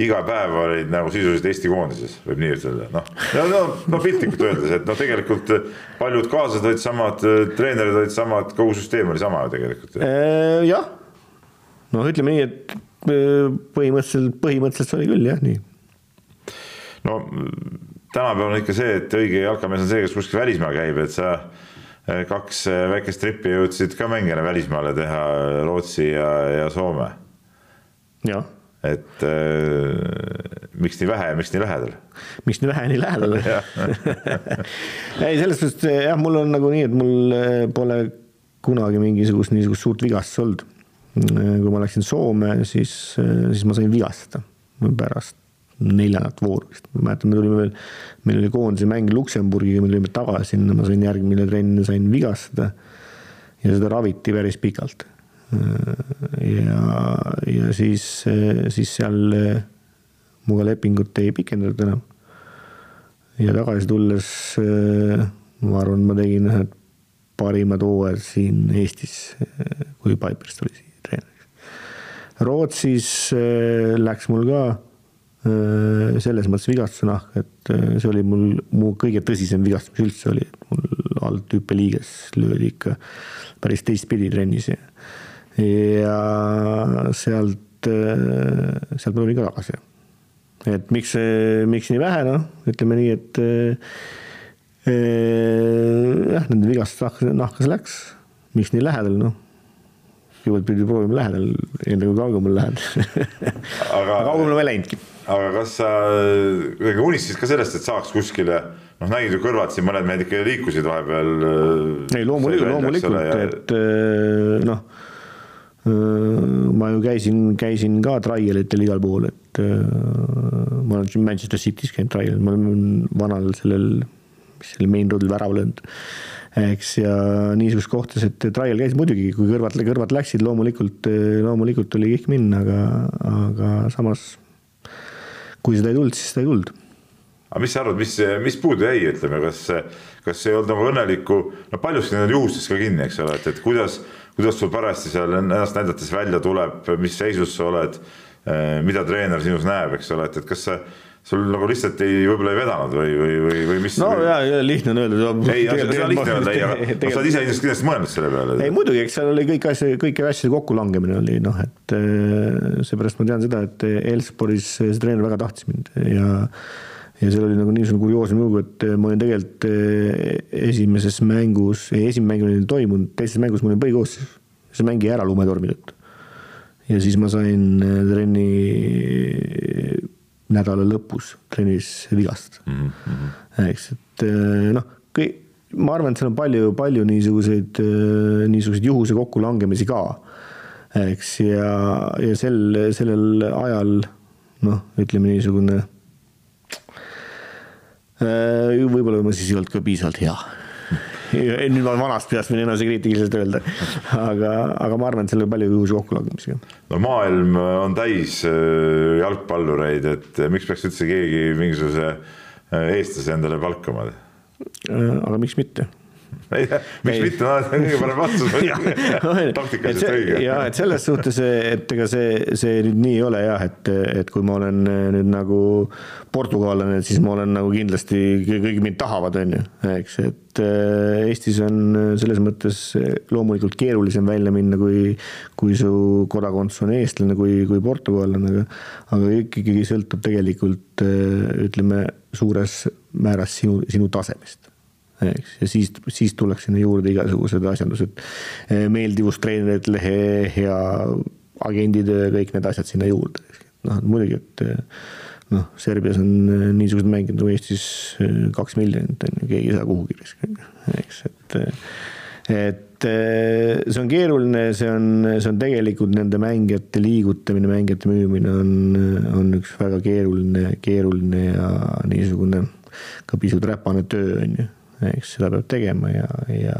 iga päev olid nagu sisuliselt Eesti koondises, võib nii ütelda, noh. no, no, no piltlikult öeldes, et noh, tegelikult paljud kaaslased olid samad, treenerid olid samad, kogu süsteem oli sama ju tegelikult. jah, noh, ütleme nii, et põhimõtteliselt, põhimõtteliselt oli küll jah, nii. no tänapäeval on ikka see, et õige jalkamees on see, kes kuskil välismaal käib, et sa kaks väikest trippi jõudsid ka mängijana välismaale teha, Rootsi ja, ja Soome. Et äh, miks nii vähe ja miks nii lähedal? miks nii vähe ja nii lähedal ei, selles suhtes jah, mul on nagu nii, et mul pole kunagi mingisugust niisugust suurt vigastust olnud kui ma läksin Soome, siis, siis ma sain vigastada pärast neljandat vooru vist, ma mäletan, me tulime veel, meil oli koondise mäng Luksemburgiga, me tulime tagasi ma sain järgmine trenn, sain vigastada. ja seda raviti päris pikalt. Ja, ja siis, siis seal minuga lepingut ei pikendatud enam. ja tagasi tulles ma arvan, ma tegin ühed parimad hooajad siin Eestis, kui Pipers tuli siia Rootsis äh, läks mul ka selles mõttes vigastuse nahk, et see oli mul, mu kõige tõsisem vigastus, mis üldse oli, et mul alt hüppeliiges löödi ikka päris teistpidi trennis ja, ja sealt, sealt ma tulin ka tagasi. et miks, miks nii vähe, noh, ütleme nii, et jah, nende vigastuse nahka, nahka see läks, miks nii lähedal, noh kõigepealt pidi proovima lähedal, enne kui kaugemale lähed aga kaugemale ma ei läinudki. aga kas sa kuidagi unistasid ka sellest, et saaks kuskile, noh, nägid ju kõrvalt siin mõned mehed ikka liikusid vahepeal. Äh, ei loomulikult, loomulikult, ja... et äh, noh, äh, ma ju käisin, käisin ka trialitel igal pool, et ma olen Manchester City's käinud trialil, ma olen vanal sellel mis oli main road'il värava löönud. eks ja niisuguses kohtades, et trial käis muidugi, kui kõrvad, kõrvad läksid, loomulikult, loomulikult oli kõik minna, aga, aga samas kui seda ei tulnud, siis seda ei tulnud aga mis sa arvad, mis, mis puudu jäi, ütleme, kas, kas ei olnud nagu õnnelikku, no paljuski need on juhustes ka kinni, eks ole, et, et kuidas, kuidas sul parajasti seal ennast näidates välja tuleb, mis seisus sa oled, mida treener sinus näeb, eks ole, et, et kas sa sul nagu lihtsalt ei, võib-olla ei vedanud või, või, või, või mis? no või... ja, ja lihtne on öelda. ei, seda on lihtne öelda, ei, aga sa oled ise ilmselt kindlasti mõelnud selle peale. ei muidugi, eks seal oli kõik asja, kõiki asjade kokkulangemine oli noh, et seepärast ma tean seda, et Elsporis see treener väga tahtis mind ja ja seal oli nagu niisugune kurioosne lugu, et ma olin tegelikult esimeses mängus, ei esimene mäng oli toimunud, teises mängus ma olin põhikoosseisus. see mäng jäi ära lumetormi tõttu. ja siis ma sain trenni nädala lõpus trennis vigastada mm. -hmm. eks, et eh, noh, kõik, ma arvan, et seal on palju, palju niisuguseid, eh, niisuguseid juhuse kokkulangemisi ka. eks, ja, ja sel, sellel ajal noh, ütleme niisugune eh, võib-olla ma siis ei olnud ka piisavalt hea nüüd ma vanast peast võin enesekriitiliselt öelda. aga, aga ma arvan, et seal on palju juhuse kokkulangemisi. no maailm on täis äh, jalgpallureid, et miks peaks üldse keegi mingisuguse äh, eestlase endale palkama? Äh, aga miks mitte miks ei. mitte, see on kõige parem vastus taktikaliselt õige. ja et selles suhtes, et ega see, see nüüd nii ei ole jah, et, et kui ma olen nüüd nagu portugallane, siis ma olen nagu kindlasti, kõik mind tahavad, on ju, eks, et äh, Eestis on selles mõttes loomulikult keerulisem välja minna, kui, kui su kodakondsus on eestlane, kui, kui portugallane, aga, aga ikkagi sõltub tegelikult ütleme, suures määras sinu, sinu tasemest eks, ja siis, siis tuleks sinna juurde igasugused asjandused, eh, meeldivustreenerid, lehe, hea agenditöö, kõik need asjad sinna juurde. noh, muidugi, et eh, noh, Serbias on eh, niisugused mängijad nagu Eestis kaks miljonit on ju, keegi ei saa kuhugi eks, et et see on keeruline, see on, see on tegelikult nende mängijate liigutamine, mängijate müümine on, on üks väga keeruline, keeruline ja niisugune ka pisut räpane töö on ju eks seda peab tegema ja, ja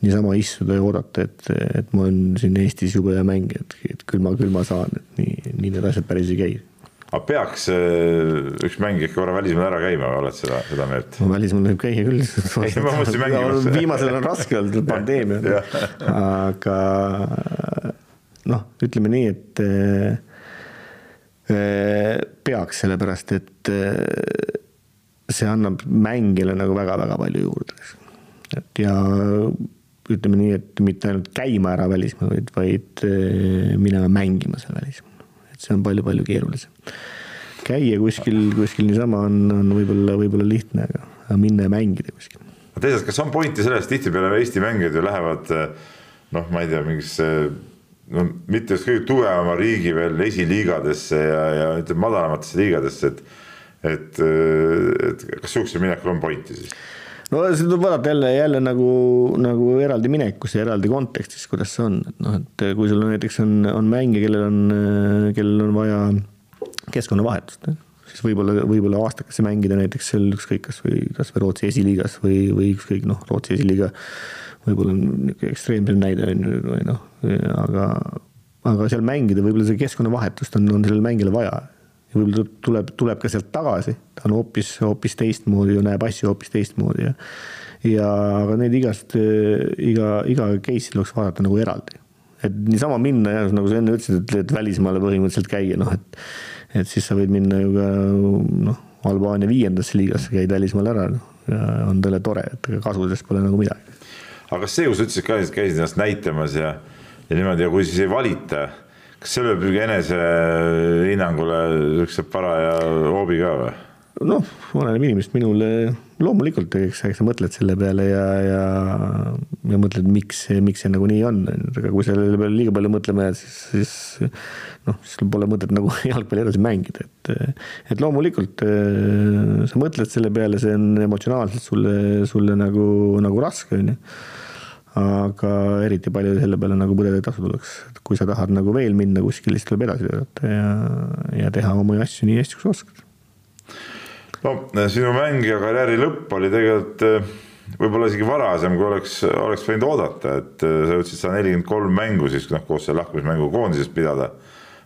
niisama istuda ja oodata, et, et ma olen siin Eestis jube hea mängija, et, et küll ma, küll ma saan, et nii, nii need asjad päris ei käi aga peaks äh, üks mäng ikka korra välismaal ära käima oled seda, seda meelt? no välismaal võib käia küll. ma viimasel on raske olnud, pandeemia aga noh, ütleme nii, et äh, peaks, sellepärast et äh, see annab mängijale nagu väga-väga palju juurde. et ja ütleme nii, et mitte ainult käima ära välismaal, vaid, vaid eh, minema mängima seal välismaal. et see on palju-palju keerulisem. käia kuskil, kuskil niisama on, on võib-olla, võib-olla lihtne, aga, minna ja mängida kuskil. teisalt, kas on pointi selles, tihtipeale Eesti mängijad ju lähevad noh, ma ei tea, mingisse no mitte just kõige tugevama riigi veel esiliigadesse ja, ja ütleme madalamatesse liigadesse, et et, et kas sihukesel minekul on pointi siis? no seda tuleb vaadata jälle, jälle nagu, nagu eraldi minekus ja eraldi kontekstis, kuidas see on, et noh, et kui sul näiteks on, on mängija, kellel on, kellel on vaja keskkonnavahetust, siis võib-olla, võib-olla aastakesse mängida näiteks seal ükskõik kas või, kas või Rootsi esiliigas või, või ükskõik noh, Rootsi esiliiga võib-olla on niisugune ekstreemsem näide on ju, või noh, aga, aga seal mängida võib-olla seda keskkonnavahetust on, on sellele mängijale vaja ja võib-olla tuleb, tuleb ka sealt tagasi, ta on hoopis, hoopis teistmoodi ja näeb asju hoopis teistmoodi ja. ja aga neid igast, iga, iga case'i tuleks vaadata nagu eraldi. et niisama minna ja nagu sa enne ütlesid, et, et välismaale põhimõtteliselt käia, noh et, et siis sa võid minna ju ka noh, Albaania viiendasse liigasse, käid välismaal ära no, ja on talle tore, et ega kasu sellest pole nagu midagi. aga kas see, kui sa ütlesid ka, et käisid ennast näitamas ja, ja niimoodi ja kui siis ei valita kas see lööb enesehinnangule niisuguse paraja hoobi ka või? noh, oleneb inimesest, minul loomulikult, eks, eks sa mõtled selle peale ja, ja, ja mõtled, miks, miks see nagu nii on, aga kui selle peale liiga palju mõtlema jääd, siis, siis noh, siis pole mõtet nagu jalgpalli edasi mängida, et, et loomulikult sa mõtled selle peale, see on emotsionaalselt sulle, sulle nagu, nagu raske, on ju aga eriti palju selle peale nagu põdeda ei tasu tuleks, et kui sa tahad nagu veel minna kuskile, siis tuleb edasi töötada ja, ja teha oma asju nii hästi, kui sa oskad. no sinu mängija karjääri lõpp oli tegelikult äh, võib-olla isegi varasem, kui oleks, oleks võinud oodata, et äh, sa jõudsid sada nelikümmend kolm mängu siis noh, koos selle lahkumismängu koondises pidada.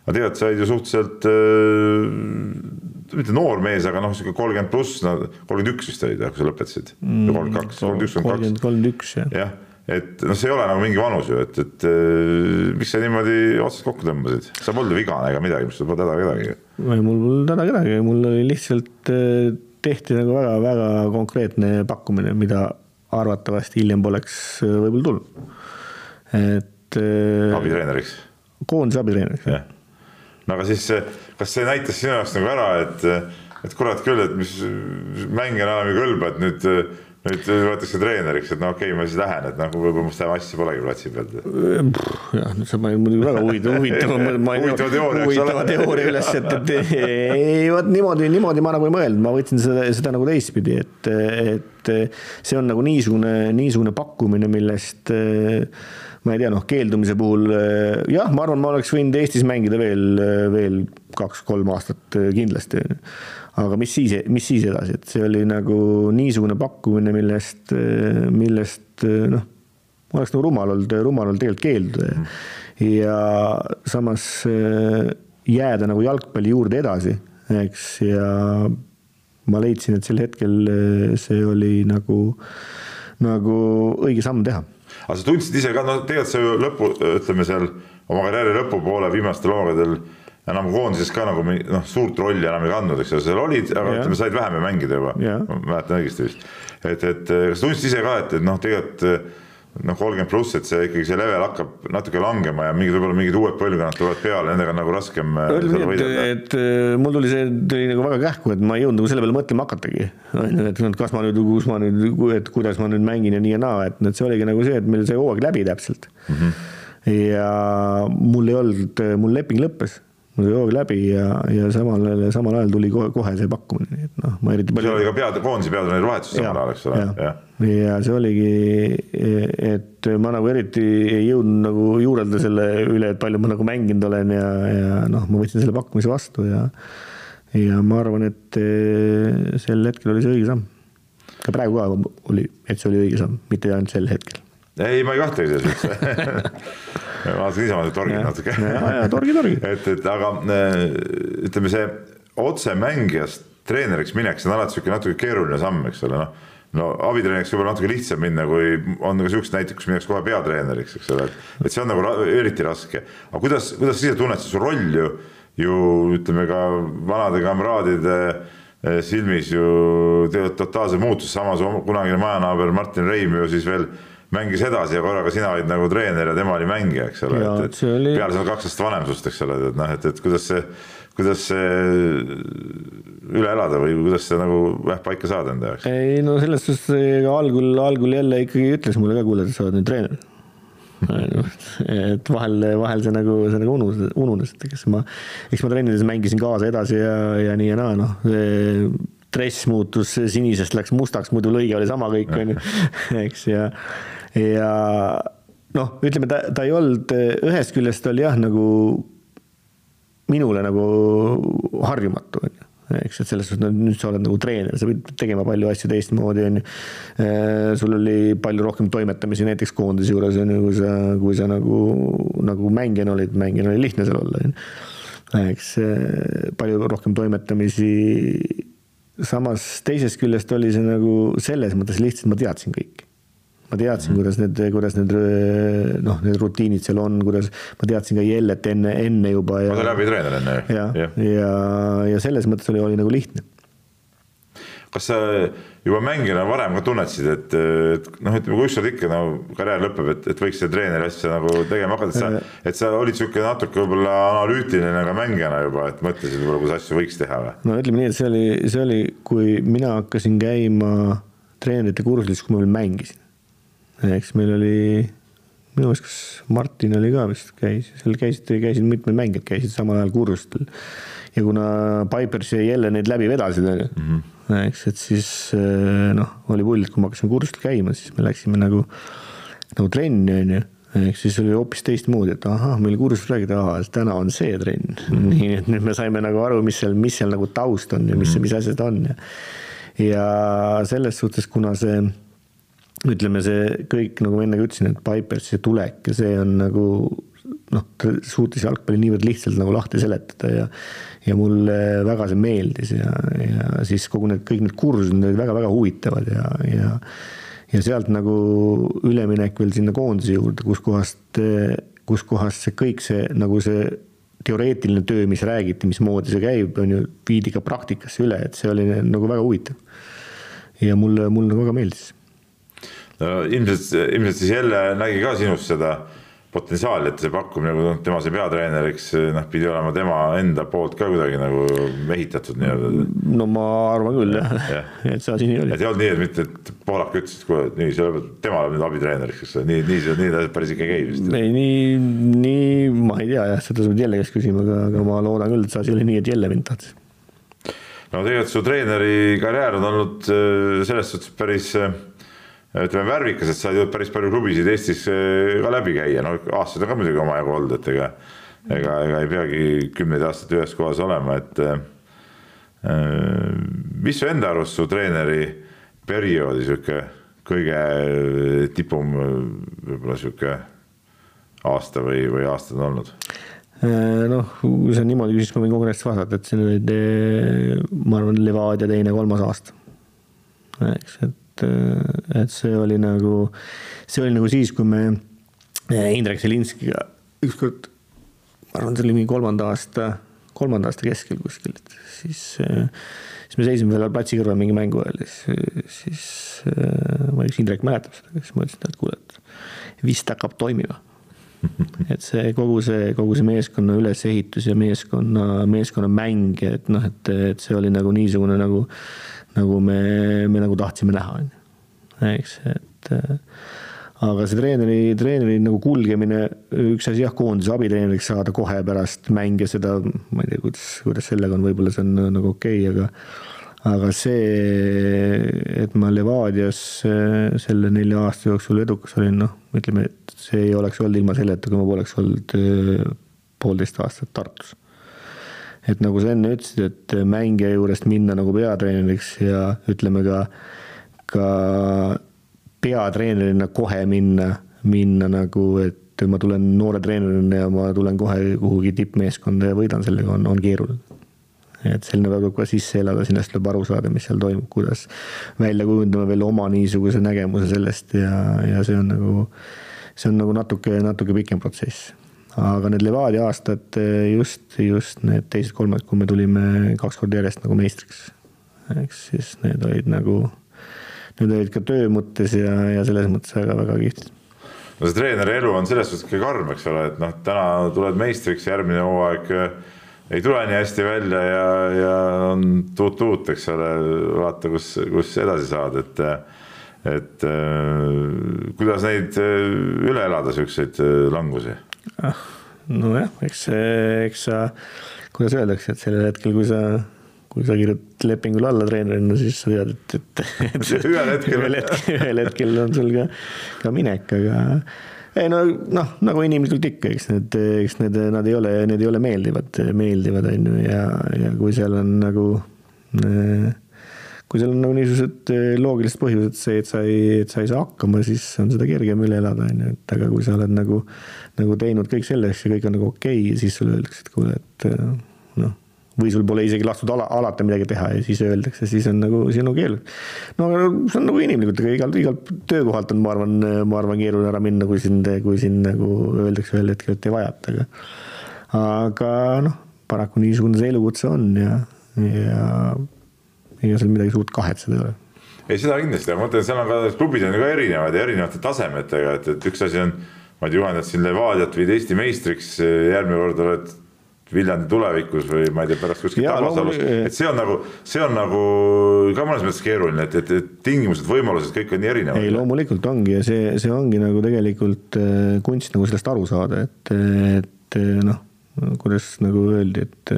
aga tegelikult sa olid ju suhteliselt äh,, mitte noor mees, aga noh, sihuke kolmkümmend pluss, no kolmkümmend üks vist olid, kui sa lõpetasid mm,. kolmkümmend kaks, kolmkümmend üks, kolmkümmend kaks. kolmkümmend üks, jah. jah et noh, see ei ole nagu mingi vanus ju, et, et äh, miks sa niimoodi otsast kokku tõmbasid, sa polnud ju vigane ega midagi, sul polnud häda kedagi. ei, mul polnud häda kedagi, mul oli lihtsalt äh, tehti nagu väga-väga konkreetne pakkumine, mida arvatavasti hiljem poleks äh, võib-olla tulnud. et. abitreeneriks. koondise abitreeneriks, jah. no aga siis, kas see näitas sinu jaoks nagu ära, et, et kurat küll, et mis mängijana enam ei kõlba, et nüüd nüüd võetakse treeneriks, et no okei okay,, ma siis lähen, et noh, võib-olla must asja polegi platsi peal. jah, nüüd sa panid muidugi väga huvitava, huvitava, huvitava teooria, huvitava teooria üles, et, et ei vot niimoodi, niimoodi ma nagu ei mõelnud, ma võtsin seda, seda nagu teistpidi, et, et see on nagu niisugune, niisugune pakkumine, millest ma ei tea, noh, keeldumise puhul jah, ma arvan, ma oleks võinud Eestis mängida veel, veel kaks-kolm aastat kindlasti aga mis siis, mis siis edasi, et see oli nagu niisugune pakkumine, millest, millest noh, oleks nagu rumal olnud, rumal olnud tegelikult keelduda mm. ja samas jääda nagu jalgpalli juurde edasi, eks, ja ma leidsin, et sel hetkel see oli nagu, nagu õige samm teha. aga sa tundsid ise ka, no tegelikult sa ju lõpu, ütleme seal oma karjääri lõpupoole viimastel hooaegadel enam koondises ka nagu noh, suurt rolli enam ei kandnud, eks ole, seal olid, aga ütleme, said vähem mängida juba, ma mäletan õigesti vist. et, et kas tundsid ise ka, et, et noh, tegelikult noh, kolmkümmend pluss, et see ikkagi see level hakkab natuke langema ja mingid võib-olla mingid uued põlvkonnad tulevad peale, nendega on nagu raskem. Nii, et, et mul tuli see, tuli nagu väga kähku, et ma ei jõudnud nagu selle peale mõtlema hakatagi. on ju, et kas ma nüüd, kus ma nüüd, et kuidas ma nüüd mängin ja nii ja naa, et, et see oligi nagu see, et meil sai hooaeg läbi täpselt mm. -hmm. ja mul ei olnud, mul leping lõppes hoog läbi ja, ja samal, samal ajal tuli kohe, kohe see pakkumine, nii et noh, ma eriti palju. see oli ka pead, koondise peatreeneri vahetus samal ajal, eks ole, jah. ja see oligi, et ma nagu eriti ei jõudnud nagu juurelda selle üle, et palju ma nagu mänginud olen ja, ja noh, ma võtsin selle pakkumise vastu ja ja ma arvan, et eh, sel hetkel oli see õige samm. ka praegu ka oli, et see oli õige samm, mitte ainult sel hetkel. Ei, ma ei kahtlegi selles üldse ma vaatasin niisama torgin natuke. ja, ja torgi, torgi. et, et aga äh, ütleme, see otsemängijast treeneriks minek, see on alati sihuke natuke keeruline samm, eks ole, noh no abitreeneriks võib-olla natuke lihtsam minna, kui on nagu siuksed näited, kus minnakse kohe peatreeneriks, eks ole, et see on nagu eriti raske. aga kuidas, kuidas sa ise tunned, su roll ju, ju ütleme ka vanade kamraadide äh, silmis ju totaalselt muutus, samas kunagine majanaaber Martin Reim ju siis veel mängis edasi ja korraga sina olid nagu treener ja tema oli mängija, eks ole, et, et oli... peale seda kaks aastat vanem sinust, eks ole, et noh, et, et kuidas see, kuidas see üle elada või kuidas see nagu jah, paika saada enda jaoks? ei no selles suhtes algul, algul jälle ikkagi ütles mulle ka, kuule, sa oled nüüd treener. Et vahel, vahel see nagu, see nagu ununes, ununes, et eks ma, eks ma trennides mängisin kaasa edasi ja, ja nii ja naa, noh, dress muutus sinisest, läks mustaks, muidu lõige oli sama kõik, on ju, eks, ja ja noh, ütleme ta, ta ei olnud, ühest küljest oli jah, nagu minule nagu harjumatu, on ju eks, et selles suhtes, nüüd sa oled nagu treener, sa pead tegema palju asju teistmoodi, on ju. Äh, sul oli palju rohkem toimetamisi näiteks koondise juures, on ju, kui sa, kui sa nagu, nagu mängijana olid, mängijana oli lihtne seal olla, on ju. eks, äh, palju rohkem toimetamisi. samas teisest küljest oli see nagu selles mõttes lihtsalt ma teadsin kõike ma teadsin, mhm. kuidas need, kuidas need noh, need rutiinid seal on, kuidas ma teadsin ka Jellet enne, enne juba. ma olin abitreener enne. ja, ja, ja, ja selles mõttes oli, oli nagu lihtne. kas sa juba mängijana varem ka tunnetasid, et, et noh, ütleme, kui ükskord ikka no karjäär lõpeb, et, et võiks seda treeneri asja nagu tegema hakata, et sa, et sa olid sihuke natuke võib-olla analüütiline ka mängijana juba, et mõtlesid võib-olla, kuidas asju võiks teha või? no ütleme nii, et see oli, see oli, kui mina hakkasin käima treenerite kursusel, siis kui ma veel mängisin eks meil oli, minu meelest, kas Martin oli ka vist käis, seal käisid, käisid mitmed mängijad käisid samal ajal kursustel. ja kuna Pipers ja jälle neid läbi vedasid, on ju, mhm. eks, et siis noh, oli pull, et kui me hakkasime kursustel käima, siis me läksime nagu, nagu trenni, on ju ehk siis oli hoopis teistmoodi, et ahah, meil kursus räägiti, ahah, täna on see trenn mm.. nii et nüüd me saime nagu aru, mis seal, mis seal nagu taust on ja mis mm., mis asjad on ja. ja selles suhtes, kuna see ütleme, see kõik, nagu ma enne ka ütlesin, et Pipersi tulek ja see on nagu noh, ta suutis jalgpalli niivõrd lihtsalt nagu lahti seletada ja ja mulle väga see meeldis ja, ja siis kogu need kõik need kursused olid väga-väga huvitavad ja, ja ja sealt nagu üleminek veel sinna koondise juurde, kuskohast, kuskohast see kõik see nagu see teoreetiline töö, mis räägiti, mismoodi see käib, on ju, viidi ka praktikasse üle, et see oli nagu väga huvitav. ja mulle, mulle nagu väga meeldis. No ilmselt, ilmselt siis jälle nägi ka sinust seda potentsiaali, et see pakkumine, kui tema sai peatreeneriks, noh, pidi olema tema enda poolt ka kuidagi nagu mehitatud nii-öelda. no ma arvan küll jah ja. et see asi nii oli. et ei olnud nii, et mitte, et Poolak ütles, et kuule, nii, see, tema läheb nüüd abitreeneriks, eks ole, nii, nii see, nii ta päris ikka ei käi vist. ei, nii, nii ma ei tea jah, seda sa pead Jelle käest küsima, aga, aga ma loodan küll, et see asi oli nii, et Jelle mind tahtis. no tegelikult su treeneri karjäär on olnud äh, selles suhtes päris äh, ütleme värvikas, et sa jõudnud päris palju klubisid Eestis eh, ka läbi käia, no aastaid on ka muidugi omajagu olnud, et ega ega, ega ei peagi kümneid aastaid ühes kohas olema, et äh, mis su enda arust su treeneri perioodi sihuke kõige tipum võib-olla sihuke aasta või, või aastad on olnud? noh, kui sa niimoodi küsid, siis ma võin konkreetselt vastata, et see nüüd, ma arvan, Levadia teine-kolmas aasta. eks, et et, et see oli nagu, see oli nagu siis, kui me eh, Indrek Selinskiga ükskord, ma arvan, see oli mingi kolmanda aasta, kolmanda aasta keskel kuskil, et siis, eh, siis me seisime veel platsi kõrval mingi mängu ajal ja siis, siis ma ei tea, kas Indrek mäletab seda, siis ma ütlesin, et kuule, et vist hakkab toimima. Et see kogu see, kogu see meeskonna ülesehitus ja meeskonna, meeskonna mäng, et noh, et, et see oli nagu niisugune nagu nagu me, me nagu tahtsime näha, on ju. eks, et äh, aga see treeneri, treeneri nagu kulgemine, üks asi jah, koondise abitreeneriks saada kohe pärast mänge, seda ma ei tea, kuidas, kuidas sellega on, võib-olla see on nagu okei okay,, aga aga see, et ma Levadias äh, selle nelja aasta jooksul edukas olin, noh, ütleme, et see ei oleks olnud ilma selleta, kui ma poleks olnud äh, poolteist aastat Tartus et nagu sa enne ütlesid, et mängija juurest minna nagu peatreeneriks ja ütleme ka, ka peatreenerina kohe minna, minna nagu, et ma tulen noore treenerina ja ma tulen kohe kuhugi tippmeeskonda ja võidan sellega, on, on keeruline. et selline peab ka sisse elada, sinna tuleb aru saada, mis seal toimub, kuidas välja kujundame veel oma niisuguse nägemuse sellest ja, ja see on nagu, see on nagu natuke, natuke pikem protsess aga need Levadia aastad eh, just, just need teised-kolmandad, kui me tulime kaks korda järjest nagu meistriks. eks siis need olid nagu, need olid ka töö mõttes ja, ja selles mõttes väga-väga kihvtid no see treeneri elu on selles suhtes ka karm, eks ole, et noh, täna tuled meistriks, järgmine hooaeg eh, ei tule nii hästi välja ja, ja on tuut-tuut, eks ole, vaata, kus, kus edasi saad, et et äh, kuidas neid üle elada, siukseid langusi? Ah, nojah, eks, eks sa, kuidas öeldakse, et sellel hetkel, kui sa, kui sa kirjutad lepingule alla treenerina, siis sa tead, et, et, et ühel hetkel, ühel hetkel, ühel hetkel on sul ka, ka minek, aga ei no noh, nagu inimlikult ikka, eks need, eks need, nad ei ole, need ei ole meeldivad, meeldivad on ju ja, ja kui seal on nagu äh, kui seal on nagu niisugused eh, loogilised põhjused, see, et sa ei, et sa ei saa hakkama, siis on seda kergem üle elada, on ju, et aga kui sa oled nagu, nagu teinud kõik selleks ja kõik on nagu okei okay, siis sulle öeldakse, et kuule, et eh, noh, või sul pole isegi lastud ala, alata midagi teha ja siis öeldakse, siis on nagu, on nagu keeruline. no aga see on nagu inimlikult, ega igal, igal töökohalt on, ma arvan, ma arvan, keeruline ära minna, kui sind, kui sind nagu öeldakse ühel hetkel, et ei vajata, aga aga noh, paraku niisugune see elukutse on ja, ja ega seal midagi suurt kahetseda ei ole. Ei, seda kindlasti, aga ma mõtlen, seal on ka klubid on ju ka erinevad ja erinevate tasemetega, et, et üks asi on, ma ei tea, juhendad siin Levadiat, viid Eesti meistriks, järgmine kord oled Viljandi tulevikus või ma ei tea, pärast kuskil Tabasalus, et see on nagu, see on nagu ka mõnes mõttes keeruline, et, et, et tingimused, võimalused, kõik on nii erinevad. ei, loomulikult ongi ja see, see ongi nagu tegelikult äh, kunst nagu sellest aru saada, et, et noh, kuidas nagu öeldi, et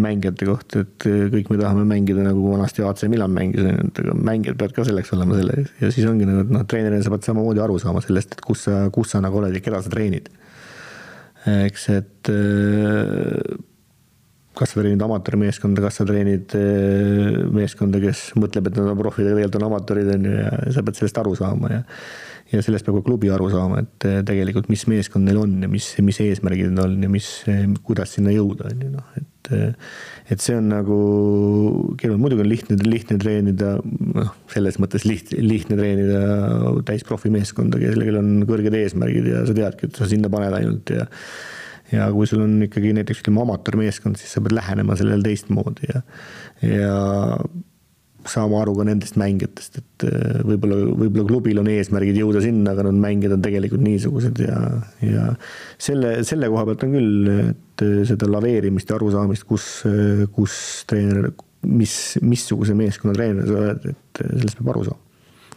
mängijate kohta, et kõik me tahame mängida nagu vanasti AC Milan mängis, et mängijad peavad ka selleks olema selle ja siis ongi nagu, et noh, treenerina sa pead samamoodi aru saama sellest, et kus sa, kus sa nagu oled ja keda sa treenid. eks, et äh, kas sa treenid amatöörmeeskonda, kas sa treenid äh, meeskonda, kes mõtleb, et nad on profid, aga tegelikult on amatöörid, on ju, ja sa pead sellest aru saama ja ja sellest peab ka klubi aru saama, et äh, tegelikult, mis meeskond neil on ja mis, mis eesmärgid neil on ja mis, kuidas sinna jõuda, on ju noh, et et see on nagu keeruline, muidugi on lihtne, lihtne treenida, noh, selles mõttes liht-, lihtne treenida täisprofimeeskonda, kellel on kõrged eesmärgid ja sa teadki, et sa sinna paned ainult ja ja kui sul on ikkagi näiteks ütleme amatöörmeeskond, siis sa pead lähenema sellele teistmoodi ja, ja saama aru ka nendest mängijatest, et äh, võib-olla, võib-olla klubil on eesmärgid jõuda sinna, aga need mängijad on tegelikult niisugused ja, ja selle, selle koha pealt on küll, et äh, seda laveerimist ja arusaamist, kus, äh, kus treener, mis, missuguse meeskonna treener sa oled, et sellest peab aru saama.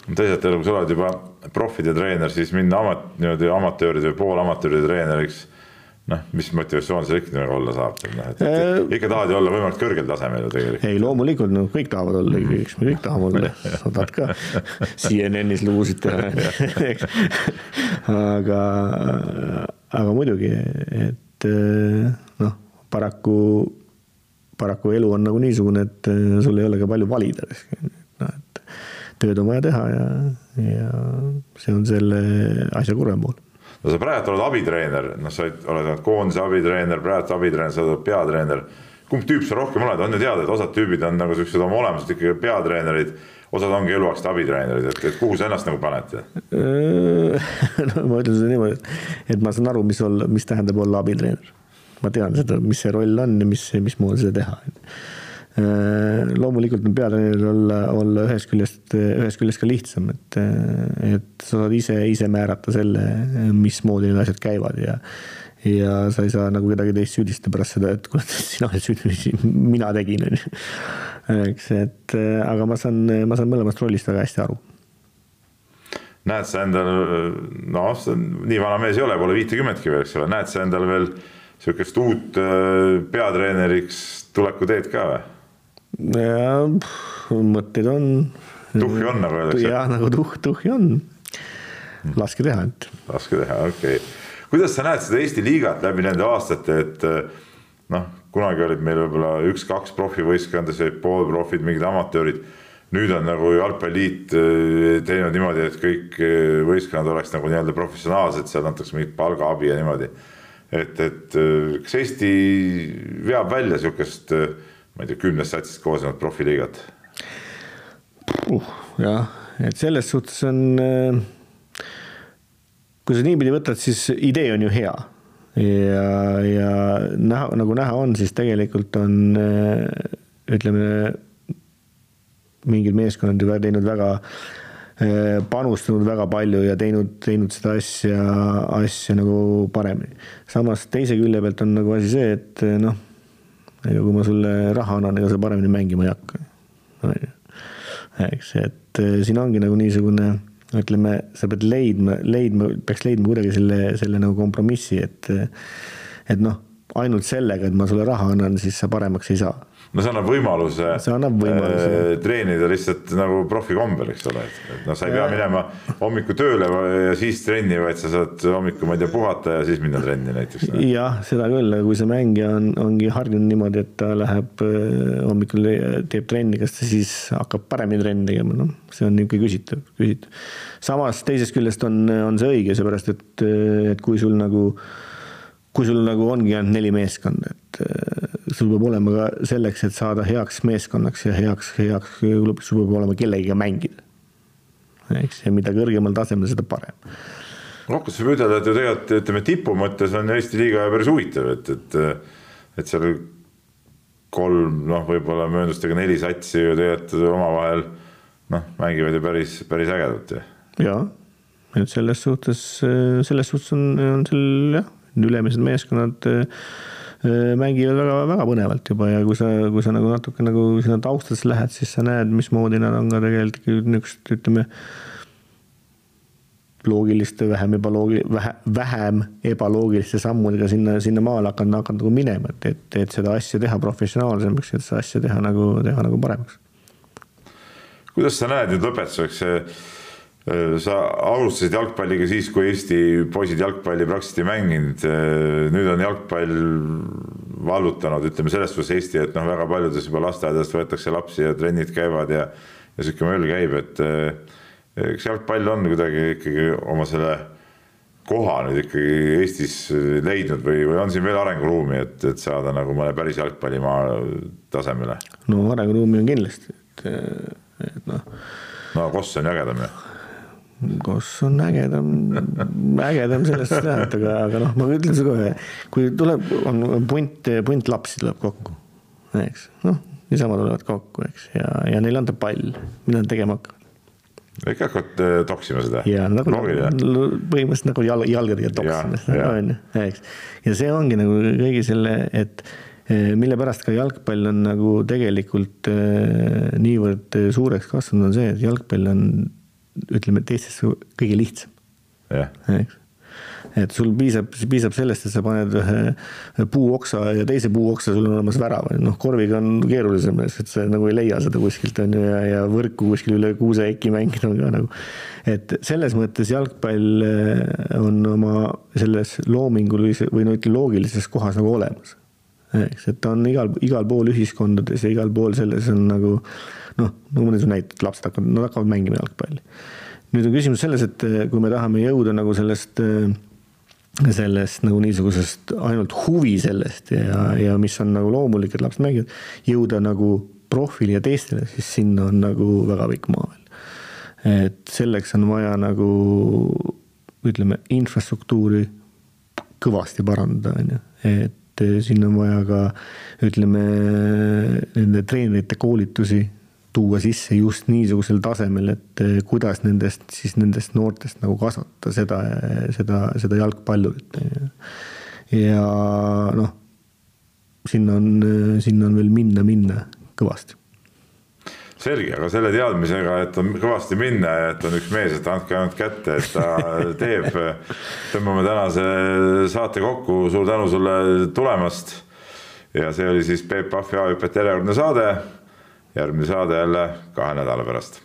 Teisalt jälle, kui sa oled juba profide treener, siis minna amat-, niimoodi amatööride või poolamatööride treeneriks noh, mis motivatsioon seal ikka nagu olla saab, noh, et äh, ikka tahad ju olla võimalikult kõrgel tasemel ju tegelikult. ei, loomulikult, no kõik tahavad olla, eks me kõik tahame olla, sa tahad ka CNN-is lugusid teha aga, aga muidugi, et äh, noh, paraku, paraku elu on nagu niisugune, et äh, sul ei ole ka palju valida. noh, et tööd on vaja teha ja, ja see on selle asja kurvem pool no sa praegu oled abitreener, noh, sa oled koondise abitreener, praegu abitreener, sa oled peatreener. kumb tüüp sa rohkem oled, on ju teada, et osad tüübid on nagu siuksed oma olemuselt ikkagi peatreenerid, osad ongi eluaegsed abitreenerid, et, et kuhu sa ennast nagu paned? No ma ütlen seda niimoodi, et ma saan aru, mis olla, mis tähendab olla abitreener. ma tean seda, mis see roll on ja mis, mismoodi seda teha loomulikult on peatreeneril olla, olla ühest küljest, ühest küljest ka lihtsam, et, et sa saad ise, ise määrata selle, mismoodi need asjad käivad ja ja sa ei saa nagu kedagi teist süüdistada pärast seda, et kuule, sina oled süüdi, mina tegin, on ju. eks, et aga ma saan, ma saan mõlemast rollist väga hästi aru. näed sa endal, noh, nii vana mees ei ole, pole viitekümmetki veel, eks ole, näed sa endal veel sihukest uut äh, peatreeneriks tuleku teed ka või? Mõtteid on. tuhhi on, nagu öeldakse. jah, nagu tuhh, tuhhi on. laske teha, et. laske teha, okei okay.. kuidas sa näed seda Eesti liigat läbi nende aastate, et noh, kunagi olid meil võib-olla üks-kaks profivõistkonda, olid poolprofid, mingid amatöörid. nüüd on nagu jalgpalliliit eh, teinud niimoodi, et kõik eh, võistkonnad oleks nagu nii-öelda professionaalsed, seal antakse mingit palgaabi ja niimoodi. et, et eh, kas Eesti veab välja sihukest äh, ma ei tea, kümnest satsist koosnevat profiliigat uh,. jah, et selles suhtes on, äh, kui sa niipidi võtad, siis idee on ju hea ja, ja näha, nagu näha on, siis tegelikult on äh, ütleme, mingid meeskonnad ju teinud väga, äh, panustanud väga palju ja teinud, teinud seda asja, asja nagu paremini. samas teise külje pealt on nagu asi see, et noh ega kui ma sulle raha annan, ega sa paremini mängima ei hakka. ju, eks, et eh, siin ongi nagu niisugune, ütleme, sa pead leidma, leidma, peaks leidma kuidagi selle, selle nagu kompromissi, et, et noh, ainult sellega, et ma sulle raha annan, siis sa paremaks ei saa no see annab võimaluse, see annab võimaluse. Äh, treenida lihtsalt nagu profikombel, eks ole, et noh, sa ei pea minema hommikul tööle ja siis trenni, vaid sa saad hommikul, ma ei tea, puhata ja siis minna trenni näiteks. jah, seda küll, aga kui see mängija on, ongi harjunud niimoodi, et ta läheb äh, hommikul, teeb trenni, kas ta siis hakkab paremini trenni tegema, noh, see on niisugune küsitav, küsitav. samas teisest küljest on, on see õige, seepärast et, et kui sul nagu kui sul nagu ongi ainult neli meeskonda, et sul peab olema ka selleks, et saada heaks meeskonnaks ja heaks, heaks klubiks, sul peab olema kellegiga mängida. eks, ja mida kõrgemal tasemel, seda parem. kokkuvõttes võib ütelda, et ju tegelikult ütleme tipu mõttes on Eesti liiga päris huvitav, et, et, et seal kolm, noh, võib-olla mööndustega neli satsi ju tegelikult omavahel noh, mängivad ju päris, päris ägedalt ju. jaa, et selles suhtes, selles suhtes on, on seal jah, ülemised meeskonnad Äh, mängivad väga, väga põnevalt juba ja kui sa, kui sa nagu natuke nagu sinna taustadesse lähed, siis sa näed, mismoodi nad on ka tegelikult niisugust, ütleme, loogiliste, vähem ebaloogi-, vähe, vähem ebaloogiliste sammudega sinna, sinnamaale hakanud, hakanud nagu minema, et, et, et seda asja teha professionaalsemaks, et seda asja teha nagu, teha nagu paremaks. kuidas sa näed nüüd lõpetuseks, sa alustasid jalgpalliga siis, kui Eesti poisid jalgpalli praktiliselt ei mänginud, nüüd on jalgpall vallutanud, ütleme selles suhtes Eesti, et noh, väga paljudes juba lasteaedadest võetakse lapsi ja trennid käivad ja ja sihuke möll käib, et kas jalgpall on kuidagi ikkagi oma selle koha nüüd ikkagi Eestis leidnud või, või on siin veel arenguruumi, et, et saada nagu mõne päris jalgpallimaa tasemele? no arenguruumi on kindlasti, et, et noh. no Koss on ägedam ju Koss on ägedam, ägedam selles suhtes jah, et aga, aga noh, ma ütlen sulle kohe, kui tuleb, on punt, punt lapsi tuleb kokku, eks, noh, niisama tulevad kokku, eks, ja, ja neile antab pall, mida nad tegema hakkavad? ikka hakkavad äh, toksima seda? jaa, nagu põhimõtteliselt nagu jal-, jalgadega toksima, on ju, eks. ja see ongi nagu kõigi selle, et äh, mille pärast ka jalgpall on nagu tegelikult äh, niivõrd suureks kasvanud, on see, et jalgpall on ütleme, teistest kõige lihtsam. eks et sul piisab, piisab sellest, et sa paned ühe puuoksa ja teise puuoksa, sul on olemas värav, noh, korviga on keerulisem, et sa nagu ei leia seda kuskilt on ju ja, ja võrku kuskil üle kuuseäki mängida on ka nagu. et selles mõttes jalgpall eh, on oma selles loomingulise või no ütleme loogilises kohas nagu olemas. eks, et ta on igal, igal pool ühiskondades ja igal pool selles on nagu noh, nagu mõni näitab, lapsed hakkavad, nad hakkavad mängima jalgpalli. nüüd on küsimus selles, et eh, kui me tahame jõuda nagu sellest äh, sellest nagu niisugusest ainult huvi sellest ja, ja mis on nagu loomulik, et lapsed mängivad, jõuda nagu profili ja teistele, siis sinna on nagu väga pikk maa veel. et selleks on vaja nagu ütleme, infrastruktuuri kõvasti parandada, on ju, et sinna on vaja ka ütleme, nende treenerite koolitusi tuua sisse just niisugusel tasemel, et eh, kuidas nendest siis nendest noortest nagu kasvatada seda, seda, seda jalgpallurit. ja noh, sinna on, sinna on veel minna, minna kõvasti selge, aga selle teadmisega, et on kõvasti minna ja et on üks mees, et andke ainult kätte, et ta teeb. tõmbame tänase saate kokku, suur tänu sulle tulemast. ja see oli siis Peep Pahvi A-hüpete järjekordne saade järgmine saade jälle kahe nädala pärast